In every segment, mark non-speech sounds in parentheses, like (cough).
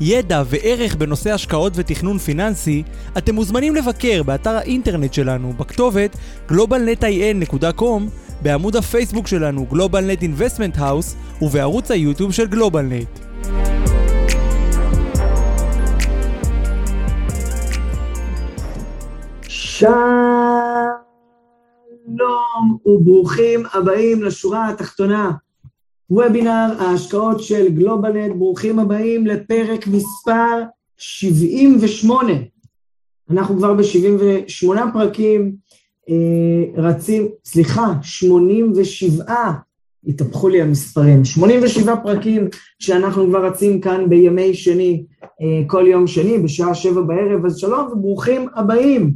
ידע וערך בנושא השקעות ותכנון פיננסי, אתם מוזמנים לבקר באתר האינטרנט שלנו בכתובת globalnetin.com, בעמוד הפייסבוק שלנו GlobalNet Investment House ובערוץ היוטיוב של GlobalNet. שלום וברוכים הבאים לשורה התחתונה. וובינר ההשקעות של גלובלנט, ברוכים הבאים לפרק מספר 78. אנחנו כבר ב-78 פרקים אה, רצים, סליחה, 87, התהפכו לי המספרים, 87 פרקים שאנחנו כבר רצים כאן בימי שני, אה, כל יום שני בשעה שבע בערב, אז שלום וברוכים הבאים.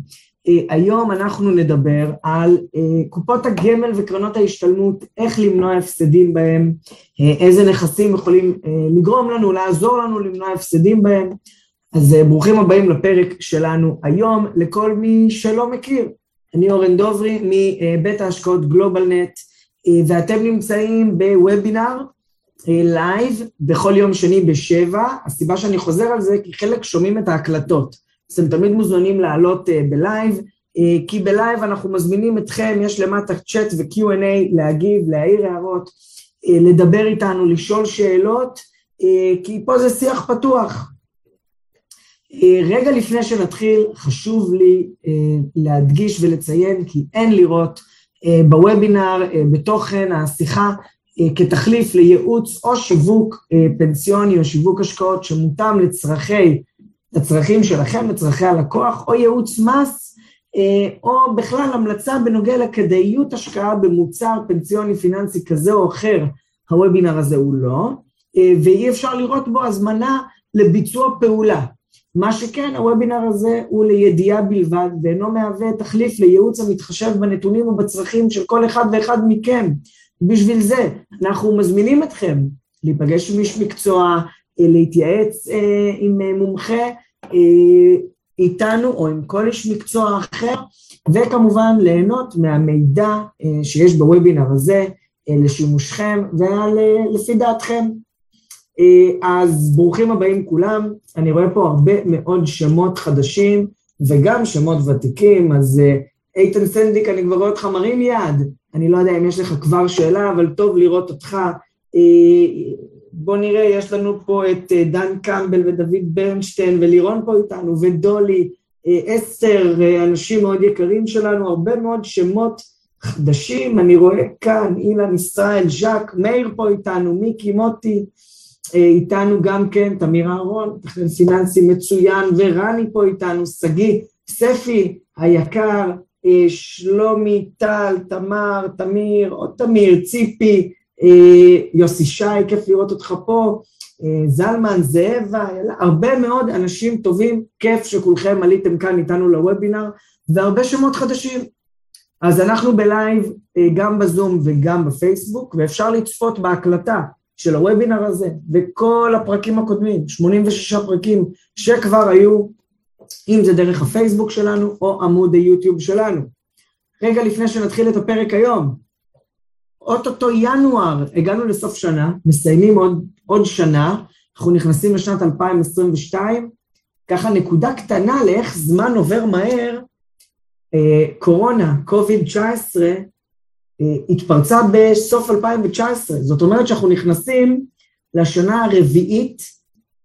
אה, היום אנחנו נדבר על אה, קופות הגמל וקרנות ההשתלמות, איך למנוע הפסדים בהם, אה, איזה נכסים יכולים לגרום לנו, לעזור לנו למנוע הפסדים בהם. אז ברוכים הבאים לפרק שלנו היום, לכל מי שלא מכיר. אני אורן דוברי מבית ההשקעות גלובלנט, ואתם נמצאים בוובינר live בכל יום שני בשבע. הסיבה שאני חוזר על זה, כי חלק שומעים את ההקלטות. אז אתם תמיד מוזמנים לעלות אה, ב live, אה, כי בלייב אנחנו מזמינים אתכם, יש למטה צ'אט ו-Q&A להגיב, להעיר הערות, uh, לדבר איתנו, לשאול שאלות, כי פה זה שיח פתוח. רגע לפני שנתחיל, חשוב לי להדגיש ולציין כי אין לראות בוובינר, בתוכן השיחה, כתחליף לייעוץ או שיווק פנסיוני או שיווק השקעות שמותאם לצרכי לצרכים שלכם, לצרכי הלקוח, או ייעוץ מס, אה, או בכלל המלצה בנוגע לכדאיות השקעה במוצר פנסיוני פיננסי כזה או אחר, הוובינר הזה הוא לא, אה, ואי אפשר לראות בו הזמנה לביצוע פעולה. מה שכן, הוובינר הזה הוא לידיעה בלבד, ואינו מהווה תחליף לייעוץ המתחשב בנתונים ובצרכים של כל אחד ואחד מכם. בשביל זה, אנחנו מזמינים אתכם להיפגש עם איש מקצוע, להתייעץ אה, עם אה, מומחה אה, איתנו או עם כל איש מקצוע אחר, וכמובן ליהנות מהמידע שיש בוובינר הזה לשימושכם ולפי דעתכם. אז ברוכים הבאים כולם, אני רואה פה הרבה מאוד שמות חדשים וגם שמות ותיקים, אז איתן סנדיק, אני כבר רואה אותך מרים יד, אני לא יודע אם יש לך כבר שאלה, אבל טוב לראות אותך. בואו נראה, יש לנו פה את אה, דן קמבל ודוד ברנשטיין ולירון פה איתנו ודולי, אה, אסתר, אה, אנשים מאוד יקרים שלנו, הרבה מאוד שמות חדשים, אני רואה כאן, אילן ישראל, ז'אק, מאיר פה איתנו, מיקי, מוטי, איתנו גם כן, תמיר אהרון, תכנן פיננסי מצוין, ורני פה איתנו, שגיא, ספי היקר, שלומי, טל, תמר, תמיר, עוד תמיר, ציפי, אה, יוסי שי, כיף לראות אותך פה, אה, זלמן, זאבה, הרבה מאוד אנשים טובים, כיף שכולכם עליתם כאן איתנו לוובינר, והרבה שמות חדשים. אז אנחנו בלייב אה, גם בזום וגם בפייסבוק, ואפשר לצפות בהקלטה של הוובינר הזה וכל הפרקים הקודמים, 86 פרקים שכבר היו, אם זה דרך הפייסבוק שלנו או עמוד היוטיוב שלנו. רגע לפני שנתחיל את הפרק היום, אוטוטו ינואר, הגענו לסוף שנה, מסיימים עוד, עוד שנה, אנחנו נכנסים לשנת 2022, ככה נקודה קטנה לאיך זמן עובר מהר, אה, קורונה, קוביד 19, אה, התפרצה בסוף 2019, זאת אומרת שאנחנו נכנסים לשנה הרביעית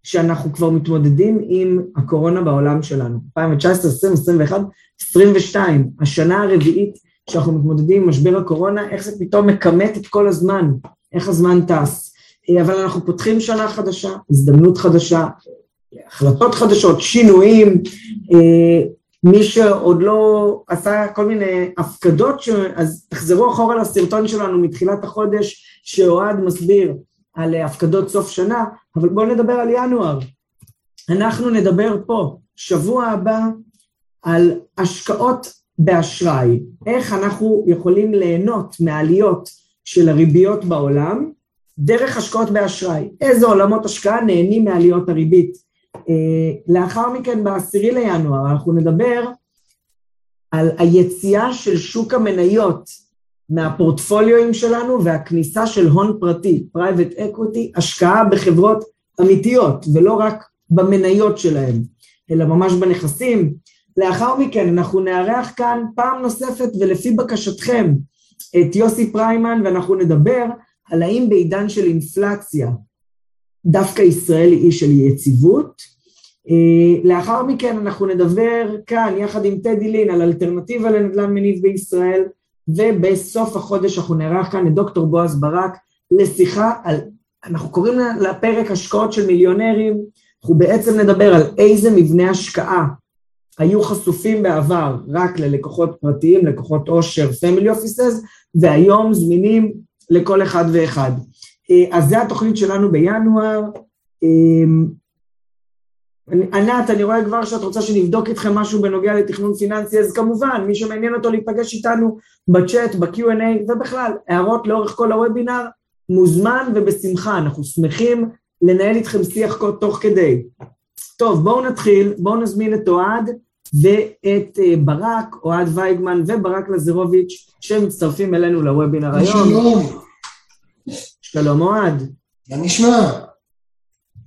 שאנחנו כבר מתמודדים עם הקורונה בעולם שלנו, 2019, 2020, 2021, 2022, השנה הרביעית שאנחנו מתמודדים עם משבר הקורונה, איך זה פתאום מכמת את כל הזמן, איך הזמן טס. אה, אבל אנחנו פותחים שנה חדשה, הזדמנות חדשה, החלטות חדשות, שינויים, אה, מי שעוד לא עשה כל מיני הפקדות, ש... אז תחזרו אחורה לסרטון שלנו מתחילת החודש, שאוהד מסביר על הפקדות סוף שנה, אבל בואו נדבר על ינואר. אנחנו נדבר פה, שבוע הבא על השקעות באשראי, איך אנחנו יכולים ליהנות מהעליות של הריביות בעולם דרך השקעות באשראי, איזה עולמות השקעה נהנים מעליות הריבית. אה, לאחר מכן בעשירי לינואר אנחנו נדבר על היציאה של שוק המניות מהפורטפוליואים שלנו והכניסה של הון פרטי, private equity, השקעה בחברות אמיתיות ולא רק במניות שלהם, אלא ממש בנכסים. לאחר מכן אנחנו נארח כאן פעם נוספת ולפי בקשתכם את יוסי פריימן ואנחנו נדבר על האם בעידן של אינפלציה דווקא ישראל היא אי של יציבות. אה, לאחר מכן אנחנו נדבר כאן יחד עם טדי לין על אלטרנטיבה לנדל"ן מניב בישראל ובסוף החודש אנחנו נארח כאן את דוקטור בועז ברק לשיחה על, אנחנו קוראים לפרק השקעות של מיליונרים, אנחנו בעצם נדבר על איזה מבנה השקעה היו חשופים בעבר רק ללקוחות פרטיים, לקוחות עושר, פמילי אופיסס, והיום זמינים לכל אחד ואחד. אה, אז זו התוכנית שלנו בינואר. אה, ענת, אני רואה כבר שאת רוצה שנבדוק איתכם משהו בנוגע לתכנון פיננסי, אז כמובן, מי שמעניין אותו להיפגש איתנו בצ'אט, ב-Q&A, ובכלל, הערות לאורך כל הוובינר, מוזמן ובשמחה, אנחנו שמחים לנהל איתכם שיח תוך כדי. טוב, בואו נתחיל, בואו נזמין את אוהד ואת אה, ברק, אוהד וייגמן וברק לזרוביץ', שמצטרפים אלינו לוובינר היום. שלום. שלום אוהד. מה נשמע?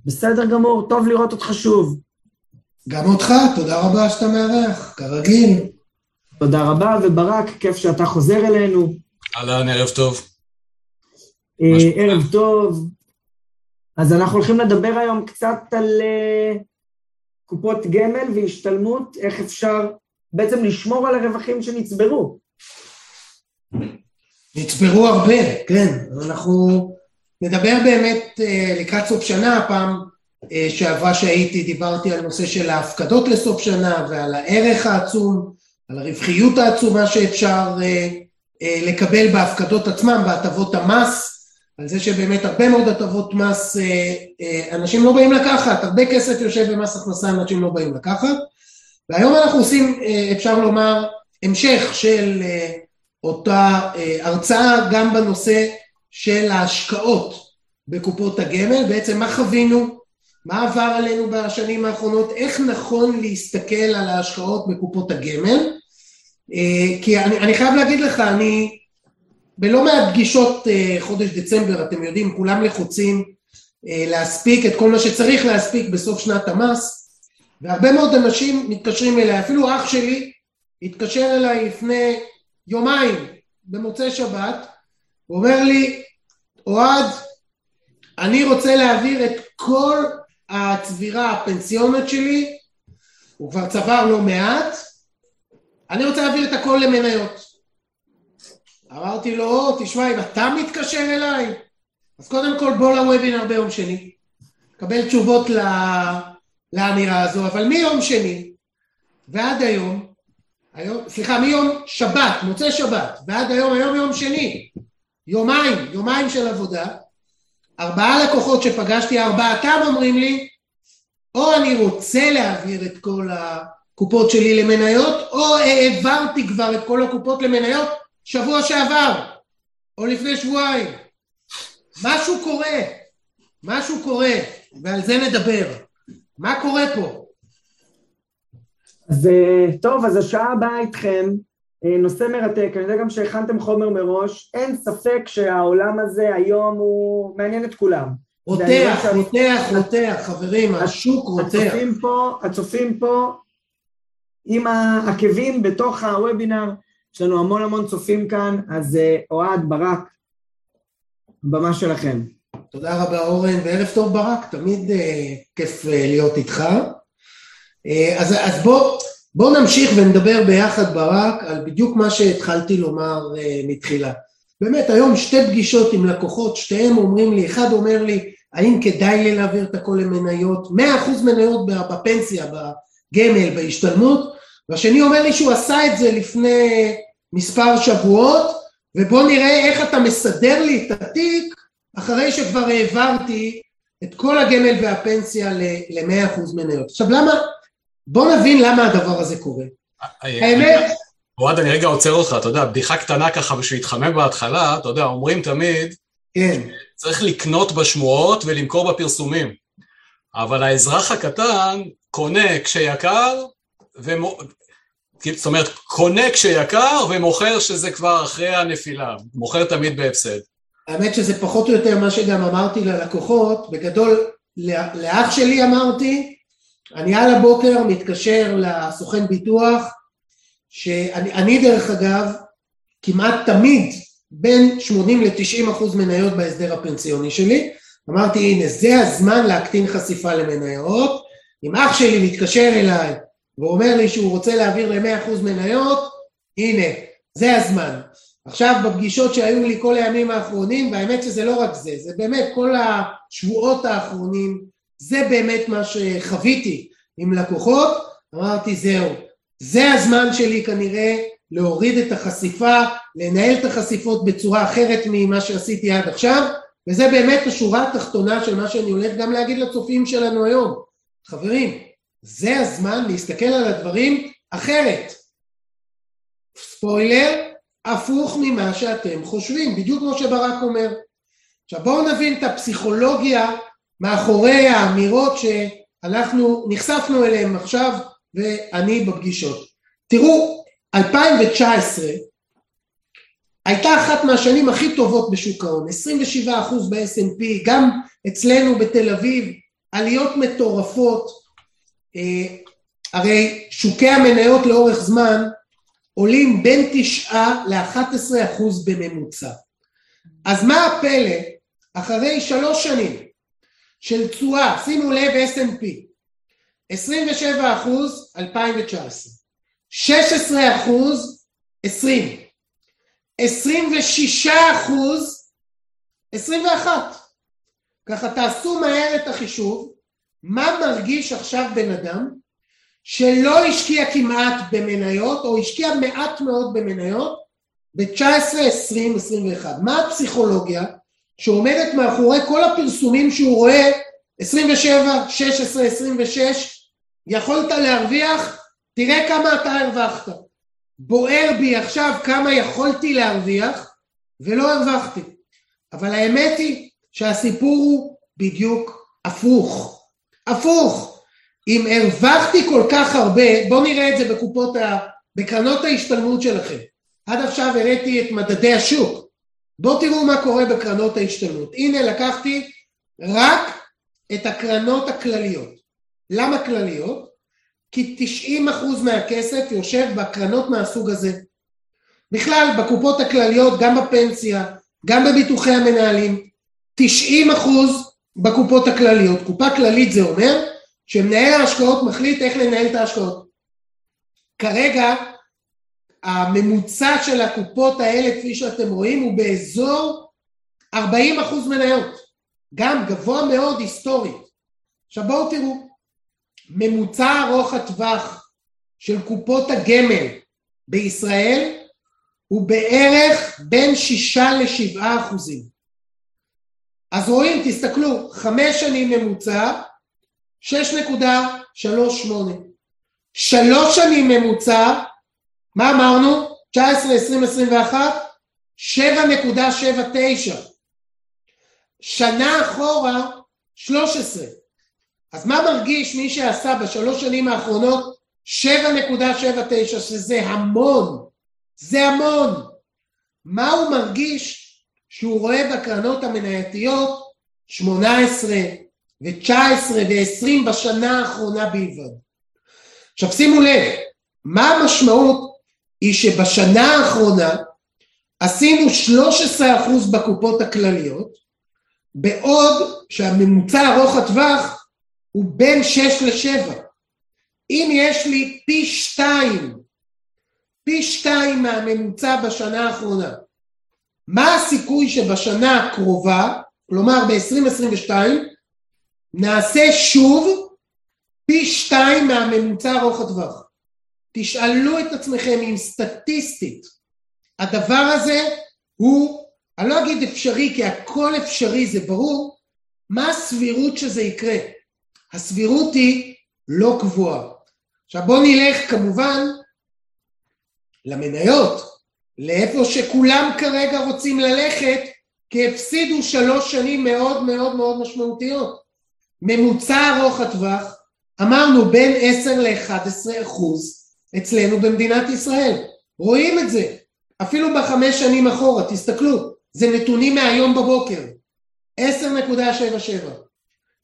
בסדר גמור, טוב לראות אותך שוב. גם אותך, תודה רבה שאתה מארח, כרגיל. תודה רבה, וברק, כיף שאתה חוזר אלינו. אהלן, ערב טוב. אה, ערב טוב. אז אנחנו הולכים לדבר היום קצת על uh, קופות גמל והשתלמות, איך אפשר בעצם לשמור על הרווחים שנצברו. נצברו הרבה, כן. אנחנו נדבר באמת uh, לקראת סוף שנה, הפעם uh, שעברה שהייתי דיברתי על נושא של ההפקדות לסוף שנה ועל הערך העצום, על הרווחיות העצומה שאפשר לקבל בהפקדות עצמם, בהטבות המס. על זה שבאמת הרבה מאוד הטבות מס אה, אה, אנשים לא באים לקחת, הרבה כסף יושב במס הכנסה אנשים לא באים לקחת. והיום אנחנו עושים אה, אפשר לומר המשך של אותה הרצאה גם בנושא של ההשקעות בקופות הגמל, בעצם מה חווינו, מה עבר עלינו בשנים האחרונות, איך נכון להסתכל על ההשקעות בקופות הגמל? כי אני, אני חייב להגיד לך, אני בלא מעט פגישות אה, חודש דצמבר, אתם יודעים, כולם לחוצים אה, להספיק את כל מה שצריך להספיק בסוף שנת המס, והרבה מאוד אנשים מתקשרים אליי, אפילו אח שלי התקשר אליי לפני יומיים במוצאי שבת, הוא אומר לי, אוהד, אני רוצה להעביר את כל הצבירה הפנסיונית שלי, הוא כבר צבר לא מעט, אני רוצה להעביר את הכל למניות. אמרתי לו, תשמע, אם אתה מתקשר אליי, אז קודם כל בוא לוובינר ביום שני, קבל תשובות ל... לאמירה הזו, אבל מיום שני ועד היום, היום, סליחה, מיום שבת, מוצאי שבת, ועד היום, היום יום שני, יומיים, יומיים של עבודה, ארבעה לקוחות שפגשתי, ארבעתם אומרים לי, או אני רוצה להעביר את כל הקופות שלי למניות, או העברתי כבר את כל הקופות למניות, שבוע שעבר, או לפני שבועיים. משהו קורה, משהו קורה, ועל זה נדבר. מה קורה פה? אז אה, טוב, אז השעה הבאה איתכם, אה, נושא מרתק, אני יודע גם שהכנתם חומר מראש, אין ספק שהעולם הזה היום הוא מעניין את כולם. רותח, רותח, רותח, חברים, השוק רותח. הצופים פה, הצופים פה עם העקבים בתוך הוובינר, יש לנו המון המון צופים כאן, אז אה, אוהד, ברק, במה שלכם. תודה רבה אורן, וערב טוב ברק, תמיד uh, כיף uh, להיות איתך. Uh, אז, אז בוא, בוא נמשיך ונדבר ביחד ברק על בדיוק מה שהתחלתי לומר uh, מתחילה. באמת היום שתי פגישות עם לקוחות, שתיהם אומרים לי, אחד אומר לי האם כדאי לי להעביר את הכל למניות, 100% מניות בפנסיה, בגמל, בהשתלמות, והשני אומר לי שהוא עשה את זה לפני מספר שבועות, ובוא נראה איך אתה מסדר לי את התיק אחרי שכבר העברתי את כל הגמל והפנסיה ל-100% מניות. עכשיו למה, בוא נבין למה הדבר הזה קורה. האמת... אוהד, אני רגע עוצר אותך, אתה יודע, בדיחה קטנה ככה בשביל להתחמם בהתחלה, אתה יודע, אומרים תמיד, כן. צריך לקנות בשמועות ולמכור בפרסומים. אבל האזרח הקטן קונה כשיקר. זאת אומרת, קונה כשיקר ומוכר שזה כבר אחרי הנפילה, מוכר תמיד בהפסד. האמת שזה פחות או יותר מה שגם אמרתי ללקוחות, בגדול לאח שלי אמרתי, אני על הבוקר מתקשר לסוכן ביטוח, שאני דרך אגב כמעט תמיד בין 80 ל-90 אחוז מניות בהסדר הפנסיוני שלי, אמרתי הנה זה הזמן להקטין חשיפה למניות, אם אח שלי מתקשר אליי ואומר לי שהוא רוצה להעביר ל-100 אחוז מניות, הנה זה הזמן. עכשיו בפגישות שהיו לי כל הימים האחרונים, והאמת שזה לא רק זה, זה באמת כל השבועות האחרונים, זה באמת מה שחוויתי עם לקוחות, אמרתי זהו, זה הזמן שלי כנראה להוריד את החשיפה, לנהל את החשיפות בצורה אחרת ממה שעשיתי עד עכשיו, וזה באמת השורה התחתונה של מה שאני הולך גם להגיד לצופים שלנו היום. חברים, זה הזמן להסתכל על הדברים אחרת. ספוילר, הפוך ממה שאתם חושבים, בדיוק כמו שברק אומר. עכשיו בואו נבין את הפסיכולוגיה מאחורי האמירות שאנחנו נחשפנו אליהן עכשיו ואני בפגישות. תראו, 2019 הייתה אחת מהשנים הכי טובות בשוק ההון, 27% ב-S&P, גם אצלנו בתל אביב, עליות מטורפות, הרי שוקי המניות לאורך זמן עולים בין 9 ל-11 אחוז בממוצע. אז מה הפלא, אחרי שלוש שנים של תשואה, שימו לב S&P, 27 אחוז 2019, 16 אחוז 20, 26 אחוז 21. ככה תעשו מהר את החישוב, מה מרגיש עכשיו בן אדם שלא השקיע כמעט במניות או השקיע מעט מאוד במניות ב-19, 20, 21. מה הפסיכולוגיה שעומדת מאחורי כל הפרסומים שהוא רואה 27, 16, 26, יכולת להרוויח, תראה כמה אתה הרווחת. בוער בי עכשיו כמה יכולתי להרוויח ולא הרווחתי. אבל האמת היא שהסיפור הוא בדיוק הפוך. הפוך. אם הרווחתי כל כך הרבה, בואו נראה את זה בקופות ה... בקרנות ההשתלמות שלכם. עד עכשיו הראיתי את מדדי השוק. בואו תראו מה קורה בקרנות ההשתלמות. הנה לקחתי רק את הקרנות הכלליות. למה כלליות? כי 90% מהכסף יושב בקרנות מהסוג הזה. בכלל, בקופות הכלליות, גם בפנסיה, גם בביטוחי המנהלים, 90% בקופות הכלליות. קופה כללית זה אומר שמנהל ההשקעות מחליט איך לנהל את ההשקעות. כרגע הממוצע של הקופות האלה כפי שאתם רואים הוא באזור 40% מניות, גם גבוה מאוד היסטורית. עכשיו בואו תראו, ממוצע ארוך הטווח של קופות הגמל בישראל הוא בערך בין 6 ל-7 אחוזים. אז רואים, תסתכלו, חמש שנים ממוצע, 6.38. שלוש שנים ממוצע, מה אמרנו? 19, 20, 21, 7.79. שנה אחורה, 13. אז מה מרגיש מי שעשה בשלוש שנים האחרונות 7.79 שזה המון, זה המון. מה הוא מרגיש שהוא רואה בקרנות המנייתיות 18, ו-19 ו-20 בשנה האחרונה בלבד. עכשיו שימו לב, מה המשמעות היא שבשנה האחרונה עשינו 13% בקופות הכלליות, בעוד שהממוצע ארוך הטווח הוא בין 6 ל-7. אם יש לי פי 2, פי 2 מהממוצע בשנה האחרונה, מה הסיכוי שבשנה הקרובה, כלומר ב-2022, נעשה שוב פי שתיים מהממוצע ארוך הטווח. תשאלו את עצמכם אם סטטיסטית הדבר הזה הוא, אני לא אגיד אפשרי כי הכל אפשרי זה ברור, מה הסבירות שזה יקרה? הסבירות היא לא קבועה. עכשיו בואו נלך כמובן למניות, לאיפה שכולם כרגע רוצים ללכת, כי הפסידו שלוש שנים מאוד מאוד מאוד משמעותיות. ממוצע ארוך הטווח, אמרנו בין 10 ל-11 אחוז אצלנו במדינת ישראל. רואים את זה, אפילו בחמש שנים אחורה, תסתכלו, זה נתונים מהיום בבוקר, 10.77.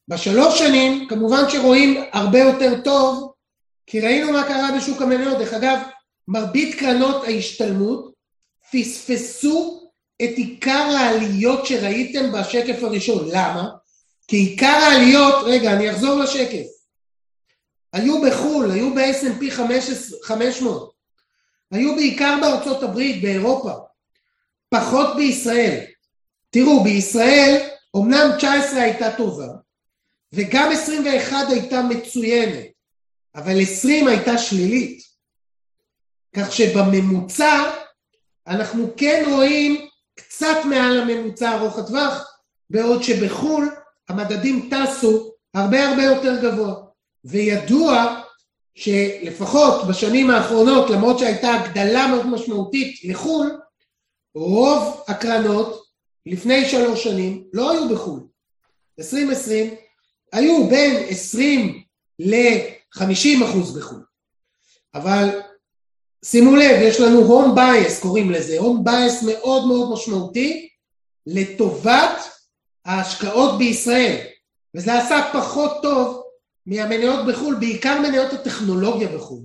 בשלוש שנים, כמובן שרואים הרבה יותר טוב, כי ראינו מה קרה בשוק המניות. דרך אגב, מרבית קרנות ההשתלמות פספסו את עיקר העליות שראיתם בשקף הראשון. למה? כי עיקר העליות, רגע, אני אחזור לשקף. היו בחו"ל, היו ב-S&P 500, היו בעיקר בארצות הברית, באירופה, פחות בישראל. תראו, בישראל אמנם 19 הייתה טובה, וגם 21 הייתה מצוינת, אבל 20 הייתה שלילית. כך שבממוצע אנחנו כן רואים קצת מעל הממוצע ארוך הטווח, בעוד שבחו"ל המדדים טסו הרבה הרבה יותר גבוה. וידוע שלפחות בשנים האחרונות, למרות שהייתה הגדלה מאוד משמעותית לחו"ל, רוב הקרנות לפני שלוש שנים לא היו בחו"ל. 2020 היו בין 20 ל-50 אחוז בחו"ל. אבל שימו לב, יש לנו home bias קוראים לזה, home bias מאוד מאוד משמעותי לטובת ההשקעות בישראל, וזה עשה פחות טוב מהמניות בחו"ל, בעיקר מניות הטכנולוגיה בחו"ל.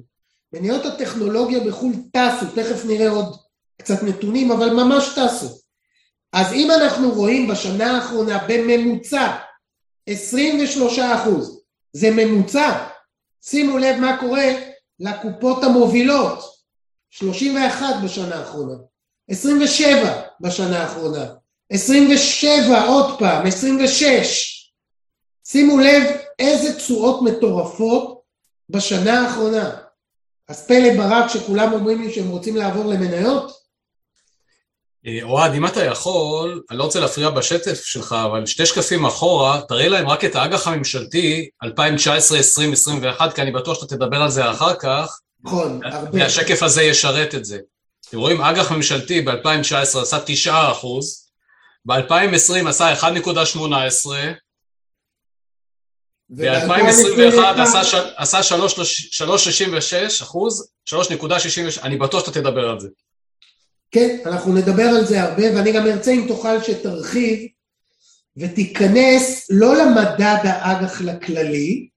מניות הטכנולוגיה בחו"ל טסו, תכף נראה עוד קצת נתונים, אבל ממש טסו. אז אם אנחנו רואים בשנה האחרונה בממוצע 23 אחוז, זה ממוצע, שימו לב מה קורה לקופות המובילות, 31 בשנה האחרונה, 27 בשנה האחרונה, 27 עוד פעם, 26, שימו לב איזה תשואות מטורפות בשנה האחרונה. אז פלא ברק שכולם אומרים לי שהם רוצים לעבור למניות? אה, אוהד, אם אתה יכול, אני לא רוצה להפריע בשטף שלך, אבל שתי שקפים אחורה, תראה להם רק את האג"ח הממשלתי 2019, 2020, 2021, כי אני בטוח שאתה תדבר על זה אחר כך. נכון, הרבה. והשקף הזה ישרת את זה. אתם רואים, אג"ח ממשלתי ב-2019 עשה 9 אחוז, ב-2020 עשה 1.18, ב-2021 עשה 3.66 אחוז, 3.66, אני בטוח שאתה תדבר על זה. כן, אנחנו נדבר על זה הרבה, ואני גם ארצה אם תוכל שתרחיב ותיכנס לא למדד האג"ח לכללי,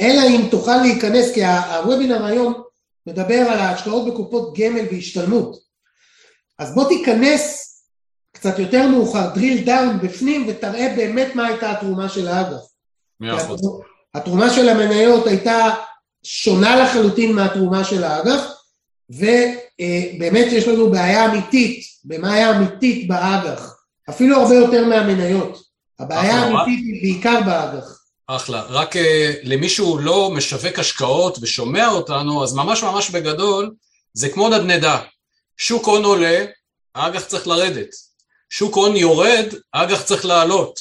אלא אם תוכל להיכנס, כי הוובינר היום מדבר על ההשקעות בקופות גמל והשתלמות. אז בוא תיכנס קצת יותר מאוחר, drill down בפנים ותראה באמת מה הייתה התרומה של האג"ח. מאה אחוז. התרומה של המניות הייתה שונה לחלוטין מהתרומה של האג"ח, ובאמת יש לנו בעיה אמיתית, בעיה אמיתית באג"ח, אפילו הרבה יותר מהמניות. הבעיה האמיתית היא בעיקר באג"ח. אחלה. רק uh, למישהו לא משווק השקעות ושומע אותנו, אז ממש ממש בגדול, זה כמו נדנדה. שוק הון עולה, האג"ח צריך לרדת. שוק הון יורד, האג"ח צריך לעלות.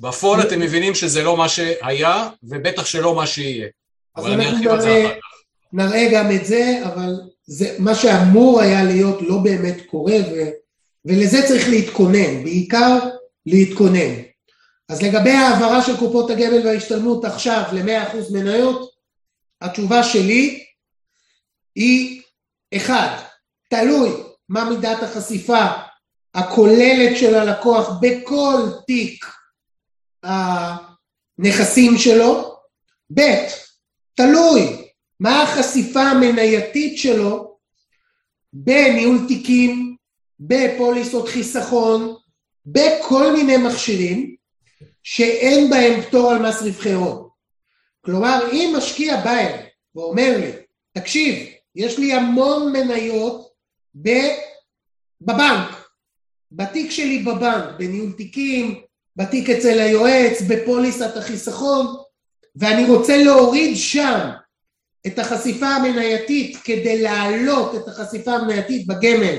בפועל אתם מבינים שזה לא מה שהיה, ובטח שלא מה שיהיה. אבל אני ארחיב על זה אחר כך. נראה גם את זה, אבל זה מה שאמור היה להיות לא באמת קורה, ו, ולזה צריך להתכונן, בעיקר להתכונן. אז לגבי העברה של קופות הגמל וההשתלמות עכשיו ל-100% מניות, התשובה שלי היא אחד, תלוי מה מידת החשיפה הכוללת של הלקוח בכל תיק הנכסים שלו, ב', תלוי מה החשיפה המנייתית שלו בניהול תיקים, בפוליסות חיסכון, בכל מיני מכשירים שאין בהם פטור על מס רווחי הון. כלומר, אם משקיע אליי ואומר לי, תקשיב, יש לי המון מניות בבנק, בתיק שלי בבנק, בניהול תיקים, בתיק אצל היועץ, בפוליסת החיסכון, ואני רוצה להוריד שם את החשיפה המנייתית כדי להעלות את החשיפה המנייתית בגמל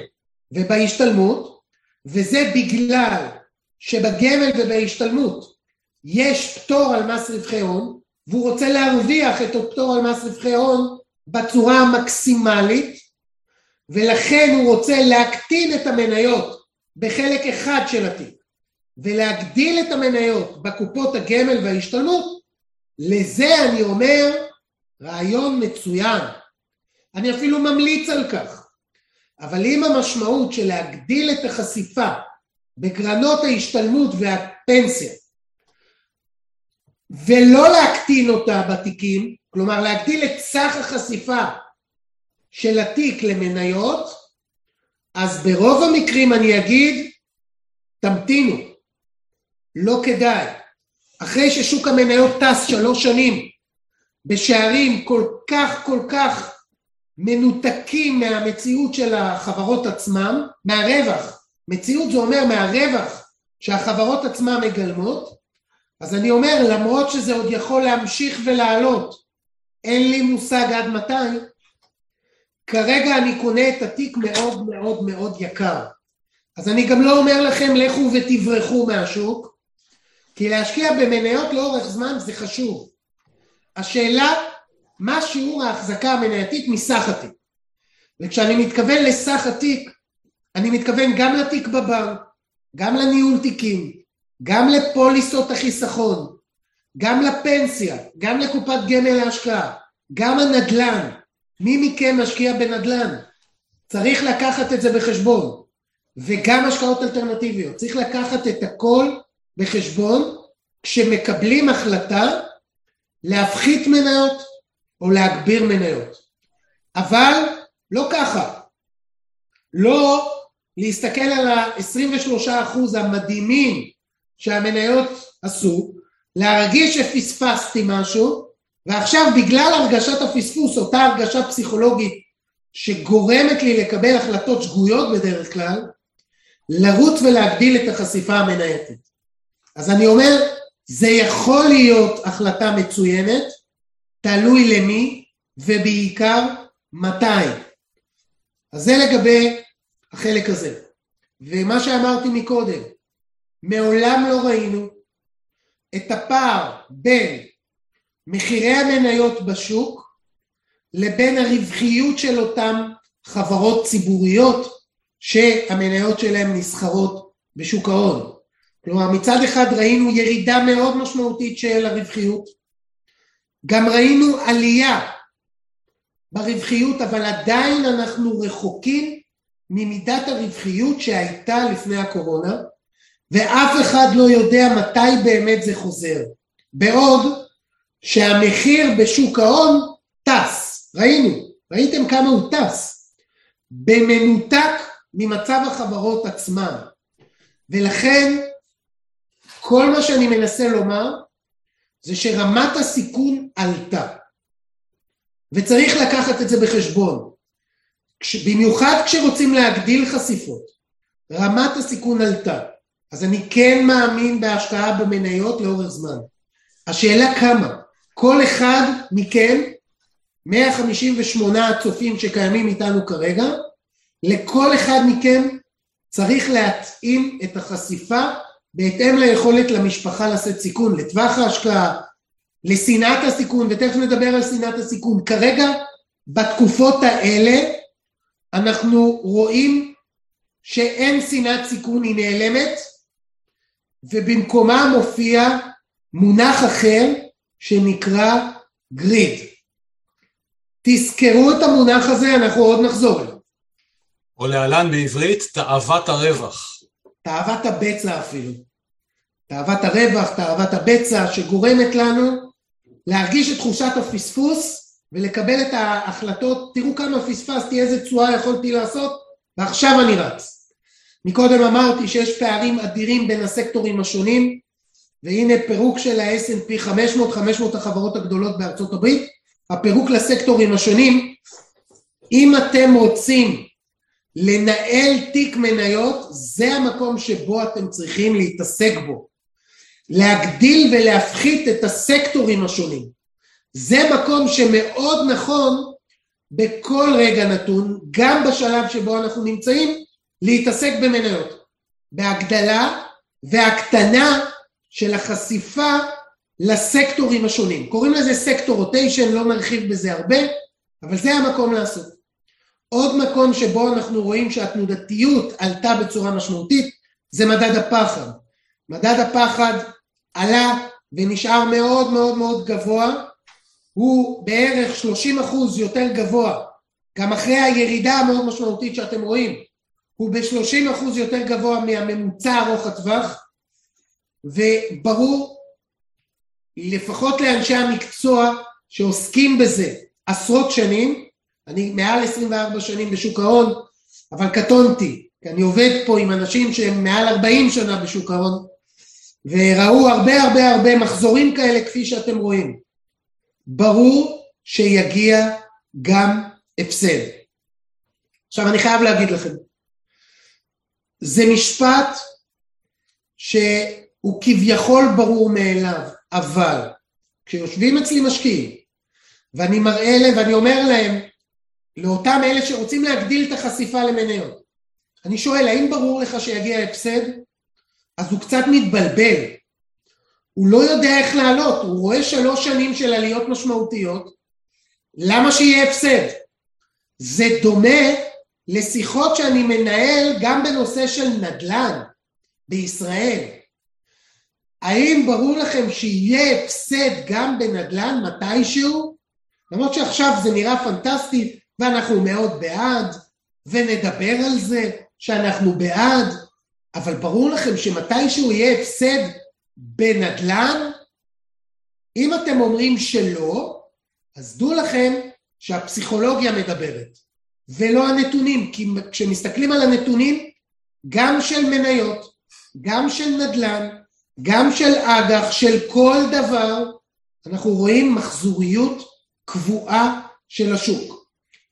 ובהשתלמות, וזה בגלל שבגמל ובהשתלמות יש פטור על מס רווחי הון, והוא רוצה להרוויח את הפטור על מס רווחי הון בצורה המקסימלית, ולכן הוא רוצה להקטין את המניות בחלק אחד של התיק ולהגדיל את המניות בקופות הגמל וההשתלמות, לזה אני אומר רעיון מצוין. אני אפילו ממליץ על כך. אבל אם המשמעות של להגדיל את החשיפה בקרנות ההשתלמות והפנסיה ולא להקטין אותה בתיקים, כלומר להגדיל את סך החשיפה של התיק למניות, אז ברוב המקרים אני אגיד, תמתינו, לא כדאי. אחרי ששוק המניות טס שלוש שנים בשערים כל כך כל כך מנותקים מהמציאות של החברות עצמם, מהרווח, מציאות זה אומר מהרווח שהחברות עצמן מגלמות, אז אני אומר למרות שזה עוד יכול להמשיך ולעלות, אין לי מושג עד מתי, כרגע אני קונה את התיק מאוד מאוד מאוד יקר. אז אני גם לא אומר לכם לכו ותברחו מהשוק, כי להשקיע במניות לאורך זמן זה חשוב. השאלה מה שיעור ההחזקה המנייתית מסך התיק. וכשאני מתכוון לסך התיק, אני מתכוון גם לתיק בבנק, גם לניהול תיקים, גם לפוליסות החיסכון, גם לפנסיה, גם לקופת גמל להשקעה, גם הנדל"ן. מי מכם משקיע בנדל"ן? צריך לקחת את זה בחשבון. וגם השקעות אלטרנטיביות. צריך לקחת את הכל בחשבון כשמקבלים החלטה להפחית מניות או להגביר מניות. אבל לא ככה. לא להסתכל על ה-23% המדהימים שהמניות עשו, להרגיש שפספסתי משהו, ועכשיו בגלל הרגשת הפספוס, אותה הרגשה פסיכולוגית שגורמת לי לקבל החלטות שגויות בדרך כלל, לרוץ ולהגדיל את החשיפה המנייתת. אז אני אומר, זה יכול להיות החלטה מצוינת, תלוי למי ובעיקר מתי. אז זה לגבי החלק הזה. ומה שאמרתי מקודם, מעולם לא ראינו את הפער בין מחירי המניות בשוק לבין הרווחיות של אותן חברות ציבוריות שהמניות שלהן נסחרות בשוק ההון. כלומר מצד אחד ראינו ירידה מאוד משמעותית של הרווחיות, גם ראינו עלייה ברווחיות אבל עדיין אנחנו רחוקים ממידת הרווחיות שהייתה לפני הקורונה ואף אחד לא יודע מתי באמת זה חוזר. בעוד שהמחיר בשוק ההון טס, ראינו, ראיתם כמה הוא טס, במנותק ממצב החברות עצמן. ולכן כל מה שאני מנסה לומר זה שרמת הסיכון עלתה. וצריך לקחת את זה בחשבון. במיוחד כשרוצים להגדיל חשיפות, רמת הסיכון עלתה. אז אני כן מאמין בהשקעה במניות לאורך זמן. השאלה כמה. כל אחד מכם, 158 הצופים שקיימים איתנו כרגע, לכל אחד מכם צריך להתאים את החשיפה בהתאם ליכולת למשפחה לשאת סיכון, לטווח ההשקעה, לשנאת הסיכון, ותכף נדבר על שנאת הסיכון. כרגע, בתקופות האלה, אנחנו רואים שאין שנאת סיכון, היא נעלמת, ובמקומה מופיע מונח אחר שנקרא גריד. תזכרו את המונח הזה, אנחנו עוד נחזור אליו. או להלן בעברית, תאוות הרווח. תאוות הבצע אפילו. תאוות הרווח, תאוות הבצע, שגורמת לנו להרגיש את תחושת הפספוס ולקבל את ההחלטות, תראו כמה פספסתי, איזה תשואה יכולתי לעשות, ועכשיו אני רץ. מקודם אמרתי שיש פערים אדירים בין הסקטורים השונים, והנה פירוק של ה-S&P 500, 500 החברות הגדולות בארצות הברית, הפירוק לסקטורים השונים, אם אתם רוצים לנהל תיק מניות זה המקום שבו אתם צריכים להתעסק בו. להגדיל ולהפחית את הסקטורים השונים. זה מקום שמאוד נכון בכל רגע נתון, גם בשלב שבו אנחנו נמצאים, להתעסק במניות. בהגדלה והקטנה של החשיפה לסקטורים השונים. קוראים לזה סקטור רוטיישן, לא נרחיב בזה הרבה, אבל זה המקום לעשות. עוד מקום שבו אנחנו רואים שהתנודתיות עלתה בצורה משמעותית זה מדד הפחד. מדד הפחד עלה ונשאר מאוד מאוד מאוד גבוה, הוא בערך 30 אחוז יותר גבוה, גם אחרי הירידה המאוד משמעותית שאתם רואים, הוא ב-30 אחוז יותר גבוה מהממוצע ארוך הטווח, וברור, לפחות לאנשי המקצוע שעוסקים בזה עשרות שנים, אני מעל 24 שנים בשוק ההון, אבל קטונתי, כי אני עובד פה עם אנשים שהם מעל 40 שנה בשוק ההון, וראו הרבה הרבה הרבה מחזורים כאלה כפי שאתם רואים. ברור שיגיע גם הפסד. עכשיו אני חייב להגיד לכם, זה משפט שהוא כביכול ברור מאליו, אבל כשיושבים אצלי משקיעים ואני מראה להם ואני אומר להם לאותם אלה שרוצים להגדיל את החשיפה למניות, אני שואל האם ברור לך שיגיע הפסד? אז הוא קצת מתבלבל, הוא לא יודע איך לעלות, הוא רואה שלוש שנים של עליות משמעותיות, למה שיהיה הפסד? זה דומה לשיחות שאני מנהל גם בנושא של נדל"ן בישראל. האם ברור לכם שיהיה הפסד גם בנדל"ן מתישהו? למרות שעכשיו זה נראה פנטסטי ואנחנו מאוד בעד ונדבר על זה שאנחנו בעד, אבל ברור לכם שמתישהו יהיה הפסד בנדל"ן? אם אתם אומרים שלא, אז דעו לכם שהפסיכולוגיה מדברת, ולא הנתונים, כי כשמסתכלים על הנתונים, גם של מניות, גם של נדל"ן, גם של אג"ח, של כל דבר, אנחנו רואים מחזוריות קבועה של השוק.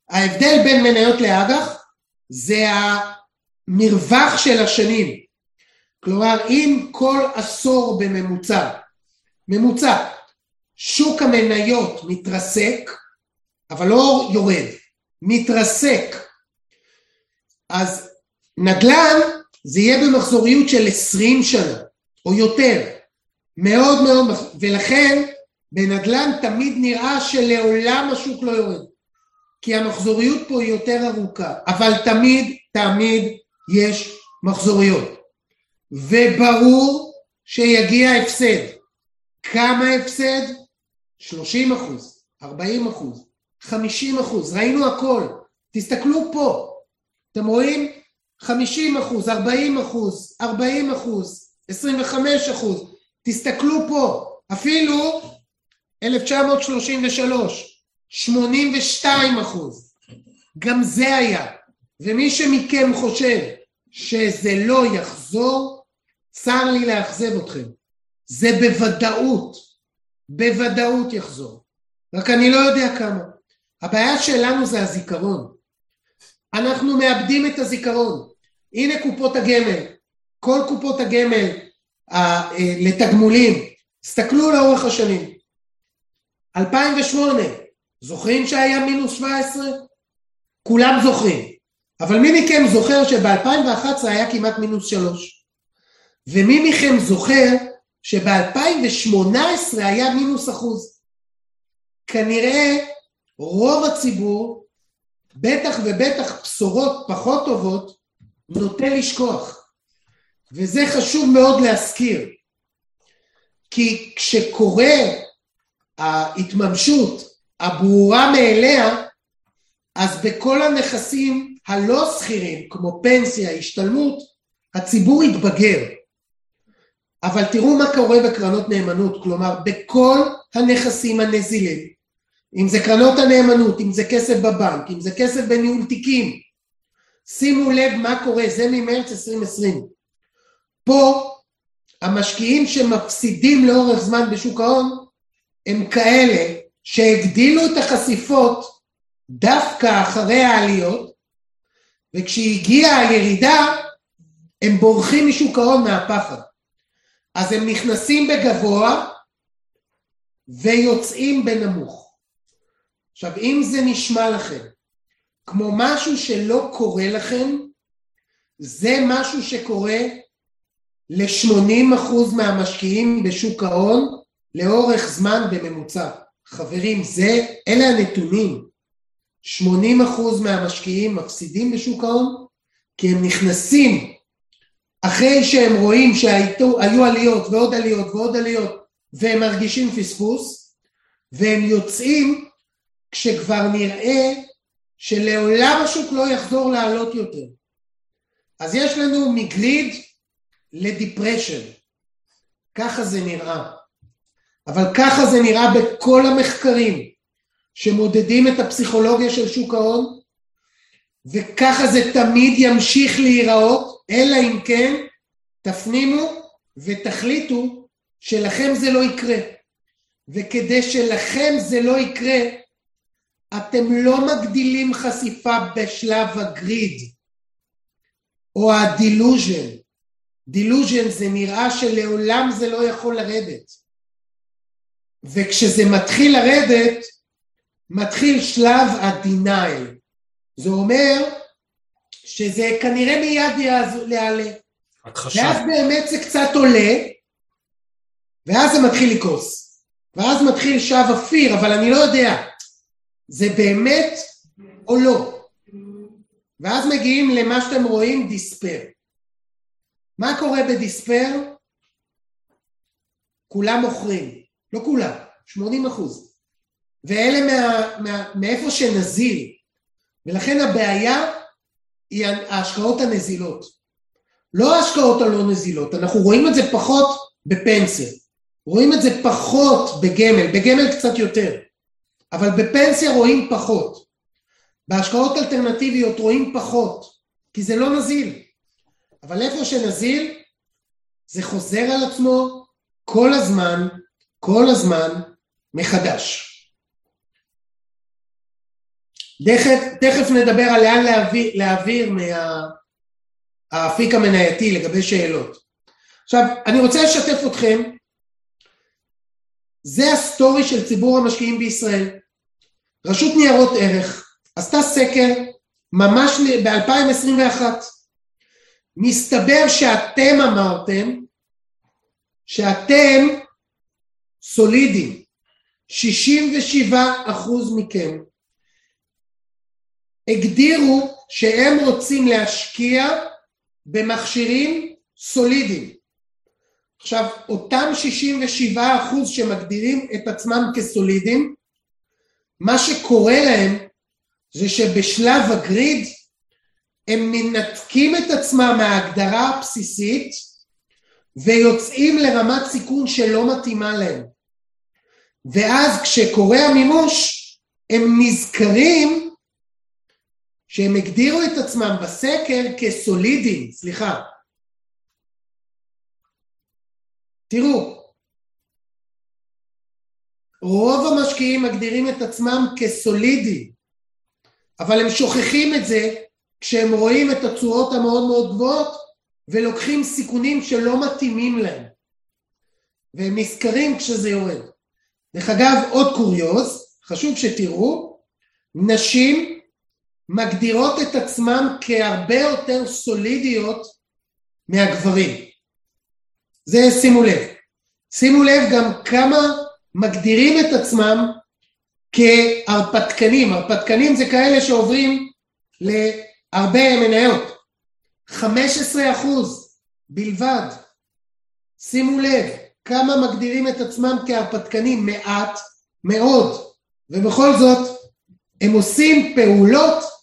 ההבדל בין מניות לאג"ח זה המרווח של השנים. כלומר, אם כל עשור בממוצע, ממוצע, שוק המניות מתרסק, אבל לא יורד, מתרסק, אז נדל"ן זה יהיה במחזוריות של 20 שנה או יותר, מאוד מאוד, ולכן בנדל"ן תמיד נראה שלעולם השוק לא יורד, כי המחזוריות פה היא יותר ארוכה, אבל תמיד תמיד יש מחזוריות, וברור שיגיע הפסד. כמה הפסד? 30 אחוז, 40 אחוז, 50 אחוז, ראינו הכל. תסתכלו פה, אתם רואים? 50 אחוז, 40 אחוז, 40 אחוז, 25 אחוז, תסתכלו פה, אפילו 1933, 82 אחוז, גם זה היה. ומי שמכם חושב שזה לא יחזור, צר לי לאכזב אתכם. זה בוודאות, בוודאות יחזור. רק אני לא יודע כמה. הבעיה שלנו זה הזיכרון. אנחנו מאבדים את הזיכרון. הנה קופות הגמל, כל קופות הגמל אה, לתגמולים, תסתכלו לאורך השנים. 2008, זוכרים שהיה מינוס 17? כולם זוכרים. אבל מי מכם זוכר שב-2011 היה כמעט מינוס 3? ומי מכם זוכר שב-2018 היה מינוס אחוז? כנראה רוב הציבור, בטח ובטח בשורות פחות טובות, נוטה לשכוח. וזה חשוב מאוד להזכיר. כי כשקורה ההתממשות הברורה מאליה, אז בכל הנכסים הלא שכירים, כמו פנסיה, השתלמות, הציבור יתבגר. אבל תראו מה קורה בקרנות נאמנות, כלומר בכל הנכסים הנזילים, אם זה קרנות הנאמנות, אם זה כסף בבנק, אם זה כסף בניהול תיקים, שימו לב מה קורה, זה ממרץ 2020. פה המשקיעים שמפסידים לאורך זמן בשוק ההון הם כאלה שהגדילו את החשיפות דווקא אחרי העליות וכשהגיעה הירידה הם בורחים משוק ההון מהפחד. אז הם נכנסים בגבוה ויוצאים בנמוך. עכשיו אם זה נשמע לכם כמו משהו שלא קורה לכם, זה משהו שקורה ל-80% מהמשקיעים בשוק ההון לאורך זמן בממוצע. חברים, זה, אלה הנתונים. 80% מהמשקיעים מפסידים בשוק ההון, כי הם נכנסים אחרי שהם רואים שהיו עליות ועוד עליות ועוד עליות והם מרגישים פספוס, והם יוצאים כשכבר נראה שלעולם השוק לא יחזור לעלות יותר. אז יש לנו מגליד לדיפרשן, ככה זה נראה. אבל ככה זה נראה בכל המחקרים שמודדים את הפסיכולוגיה של שוק ההון, וככה זה תמיד ימשיך להיראות, אלא אם כן תפנימו ותחליטו שלכם זה לא יקרה. וכדי שלכם זה לא יקרה, אתם לא מגדילים חשיפה בשלב הגריד או ה delusion. delusion זה נראה שלעולם זה לא יכול לרדת. וכשזה מתחיל לרדת, מתחיל שלב ה-denial. זה אומר שזה כנראה מיד יעלה. הכחשה. ואז באמת זה קצת עולה, ואז זה מתחיל לקרוס. ואז מתחיל שלב ה fear, אבל אני לא יודע, זה באמת או לא. ואז מגיעים למה שאתם רואים, דיספר. מה קורה בדיספר? כולם מוכרים, לא כולם, 80 אחוז. ואלה מה, מה, מאיפה שנזיל. ולכן הבעיה היא ההשקעות הנזילות. לא ההשקעות הלא נזילות, אנחנו רואים את זה פחות בפנסיה. רואים את זה פחות בגמל, בגמל קצת יותר, אבל בפנסיה רואים פחות. בהשקעות אלטרנטיביות רואים פחות, כי זה לא נזיל. אבל איפה שנזיל, זה חוזר על עצמו כל הזמן, כל הזמן, מחדש. תכף, תכף נדבר על לאן להעביר, להעביר מהאפיק המנייתי לגבי שאלות. עכשיו, אני רוצה לשתף אתכם זה ה story של ציבור המשקיעים בישראל. רשות ניירות ערך עשתה סקר ממש ב-2021. מסתבר שאתם אמרתם שאתם סולידיים. 67 אחוז מכם הגדירו שהם רוצים להשקיע במכשירים סולידיים. עכשיו, אותם 67 אחוז שמגדירים את עצמם כסולידיים, מה שקורה להם זה שבשלב הגריד הם מנתקים את עצמם מההגדרה הבסיסית ויוצאים לרמת סיכון שלא מתאימה להם. ואז כשקורה המימוש הם נזכרים שהם הגדירו את עצמם בסקר כסולידיים, סליחה, תראו, רוב המשקיעים מגדירים את עצמם כסולידיים, אבל הם שוכחים את זה כשהם רואים את התשואות המאוד מאוד גבוהות ולוקחים סיכונים שלא מתאימים להם. והם נזכרים כשזה יורד. דרך אגב, עוד קוריוז, חשוב שתראו, נשים מגדירות את עצמם כהרבה יותר סולידיות מהגברים. זה שימו לב. שימו לב גם כמה מגדירים את עצמם כהרפתקנים. הרפתקנים זה כאלה שעוברים להרבה מניות. 15 אחוז בלבד. שימו לב כמה מגדירים את עצמם כהרפתקנים, מעט מאוד. ובכל זאת הם עושים פעולות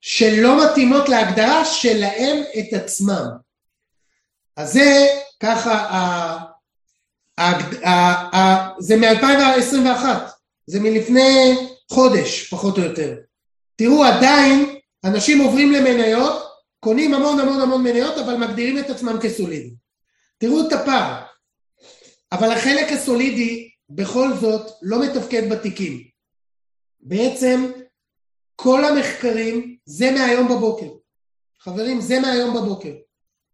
שלא מתאימות להגדרה שלהם את עצמם. אז זה ככה, זה מ-2021, זה מלפני חודש פחות או יותר. תראו עדיין אנשים עוברים למניות, קונים המון המון המון מניות אבל מגדירים את עצמם כסולידי. תראו את הפער. אבל החלק הסולידי בכל זאת לא מתפקד בתיקים. בעצם כל המחקרים זה מהיום בבוקר. חברים, זה מהיום בבוקר.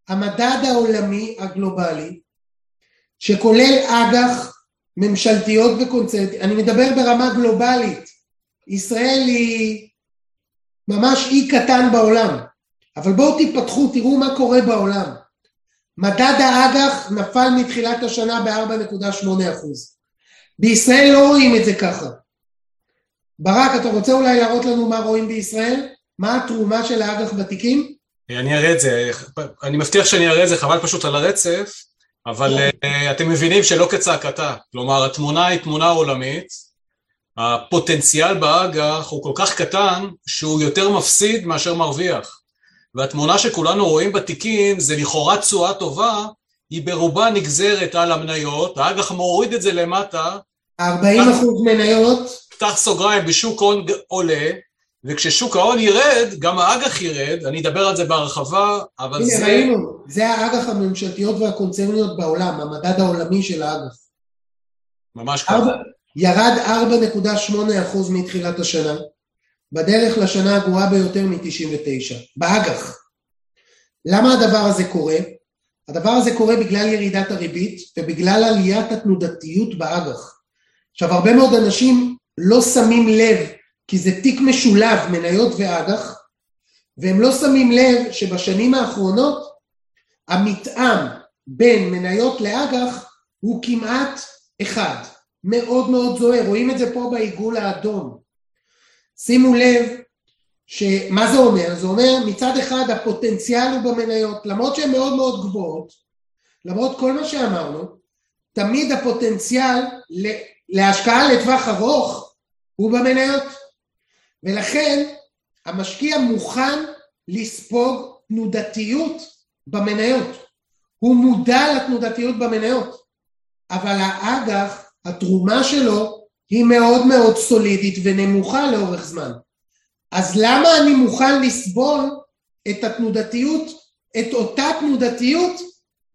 המדד העולמי הגלובלי, שכולל אג"ח ממשלתיות וקונצרט, אני מדבר ברמה גלובלית, ישראל היא ממש אי קטן בעולם, אבל בואו תיפתחו, תראו מה קורה בעולם. מדד האג"ח נפל מתחילת השנה ב-4.8 בישראל לא רואים את זה ככה. ברק, אתה רוצה אולי להראות לנו מה רואים בישראל? מה התרומה של האג"ח בתיקים? אני אראה את זה, אני מבטיח שאני אראה את זה, חבל פשוט על הרצף, אבל uh, אתם מבינים שלא כצעקתה, כלומר התמונה היא תמונה עולמית, הפוטנציאל באג"ח הוא כל כך קטן שהוא יותר מפסיד מאשר מרוויח, והתמונה שכולנו רואים בתיקים זה לכאורה תשואה טובה, היא ברובה נגזרת על המניות, האג"ח מוריד את זה למטה, 40 אחוז מניות. פתח סוגריים בשוק הון עולה, וכששוק ההון ירד, גם האג"ח ירד, אני אדבר על זה בהרחבה, אבל הנה, זה... ראינו, זה האג"ח הממשלתיות והקונצרניות בעולם, המדד העולמי של האג"ח. ממש ככה. ירד 4.8% מתחילת השנה, בדרך לשנה הגרועה ביותר מ-99, באג"ח. למה הדבר הזה קורה? הדבר הזה קורה בגלל ירידת הריבית ובגלל עליית התנודתיות באג"ח. עכשיו, הרבה מאוד אנשים לא שמים לב, כי זה תיק משולב, מניות ואג"ח, והם לא שמים לב שבשנים האחרונות המתאם בין מניות לאג"ח הוא כמעט אחד. מאוד מאוד זוהר, רואים את זה פה בעיגול האדום. שימו לב שמה זה אומר? זה אומר מצד אחד הפוטנציאל הוא במניות, למרות שהן מאוד מאוד גבוהות, למרות כל מה שאמרנו, תמיד הפוטנציאל להשקעה לטווח ארוך הוא במניות, ולכן המשקיע מוכן לספוג תנודתיות במניות, הוא מודע לתנודתיות במניות, אבל האג"ח התרומה שלו היא מאוד מאוד סולידית ונמוכה לאורך זמן. אז למה אני מוכן לסבול את התנודתיות, את אותה תנודתיות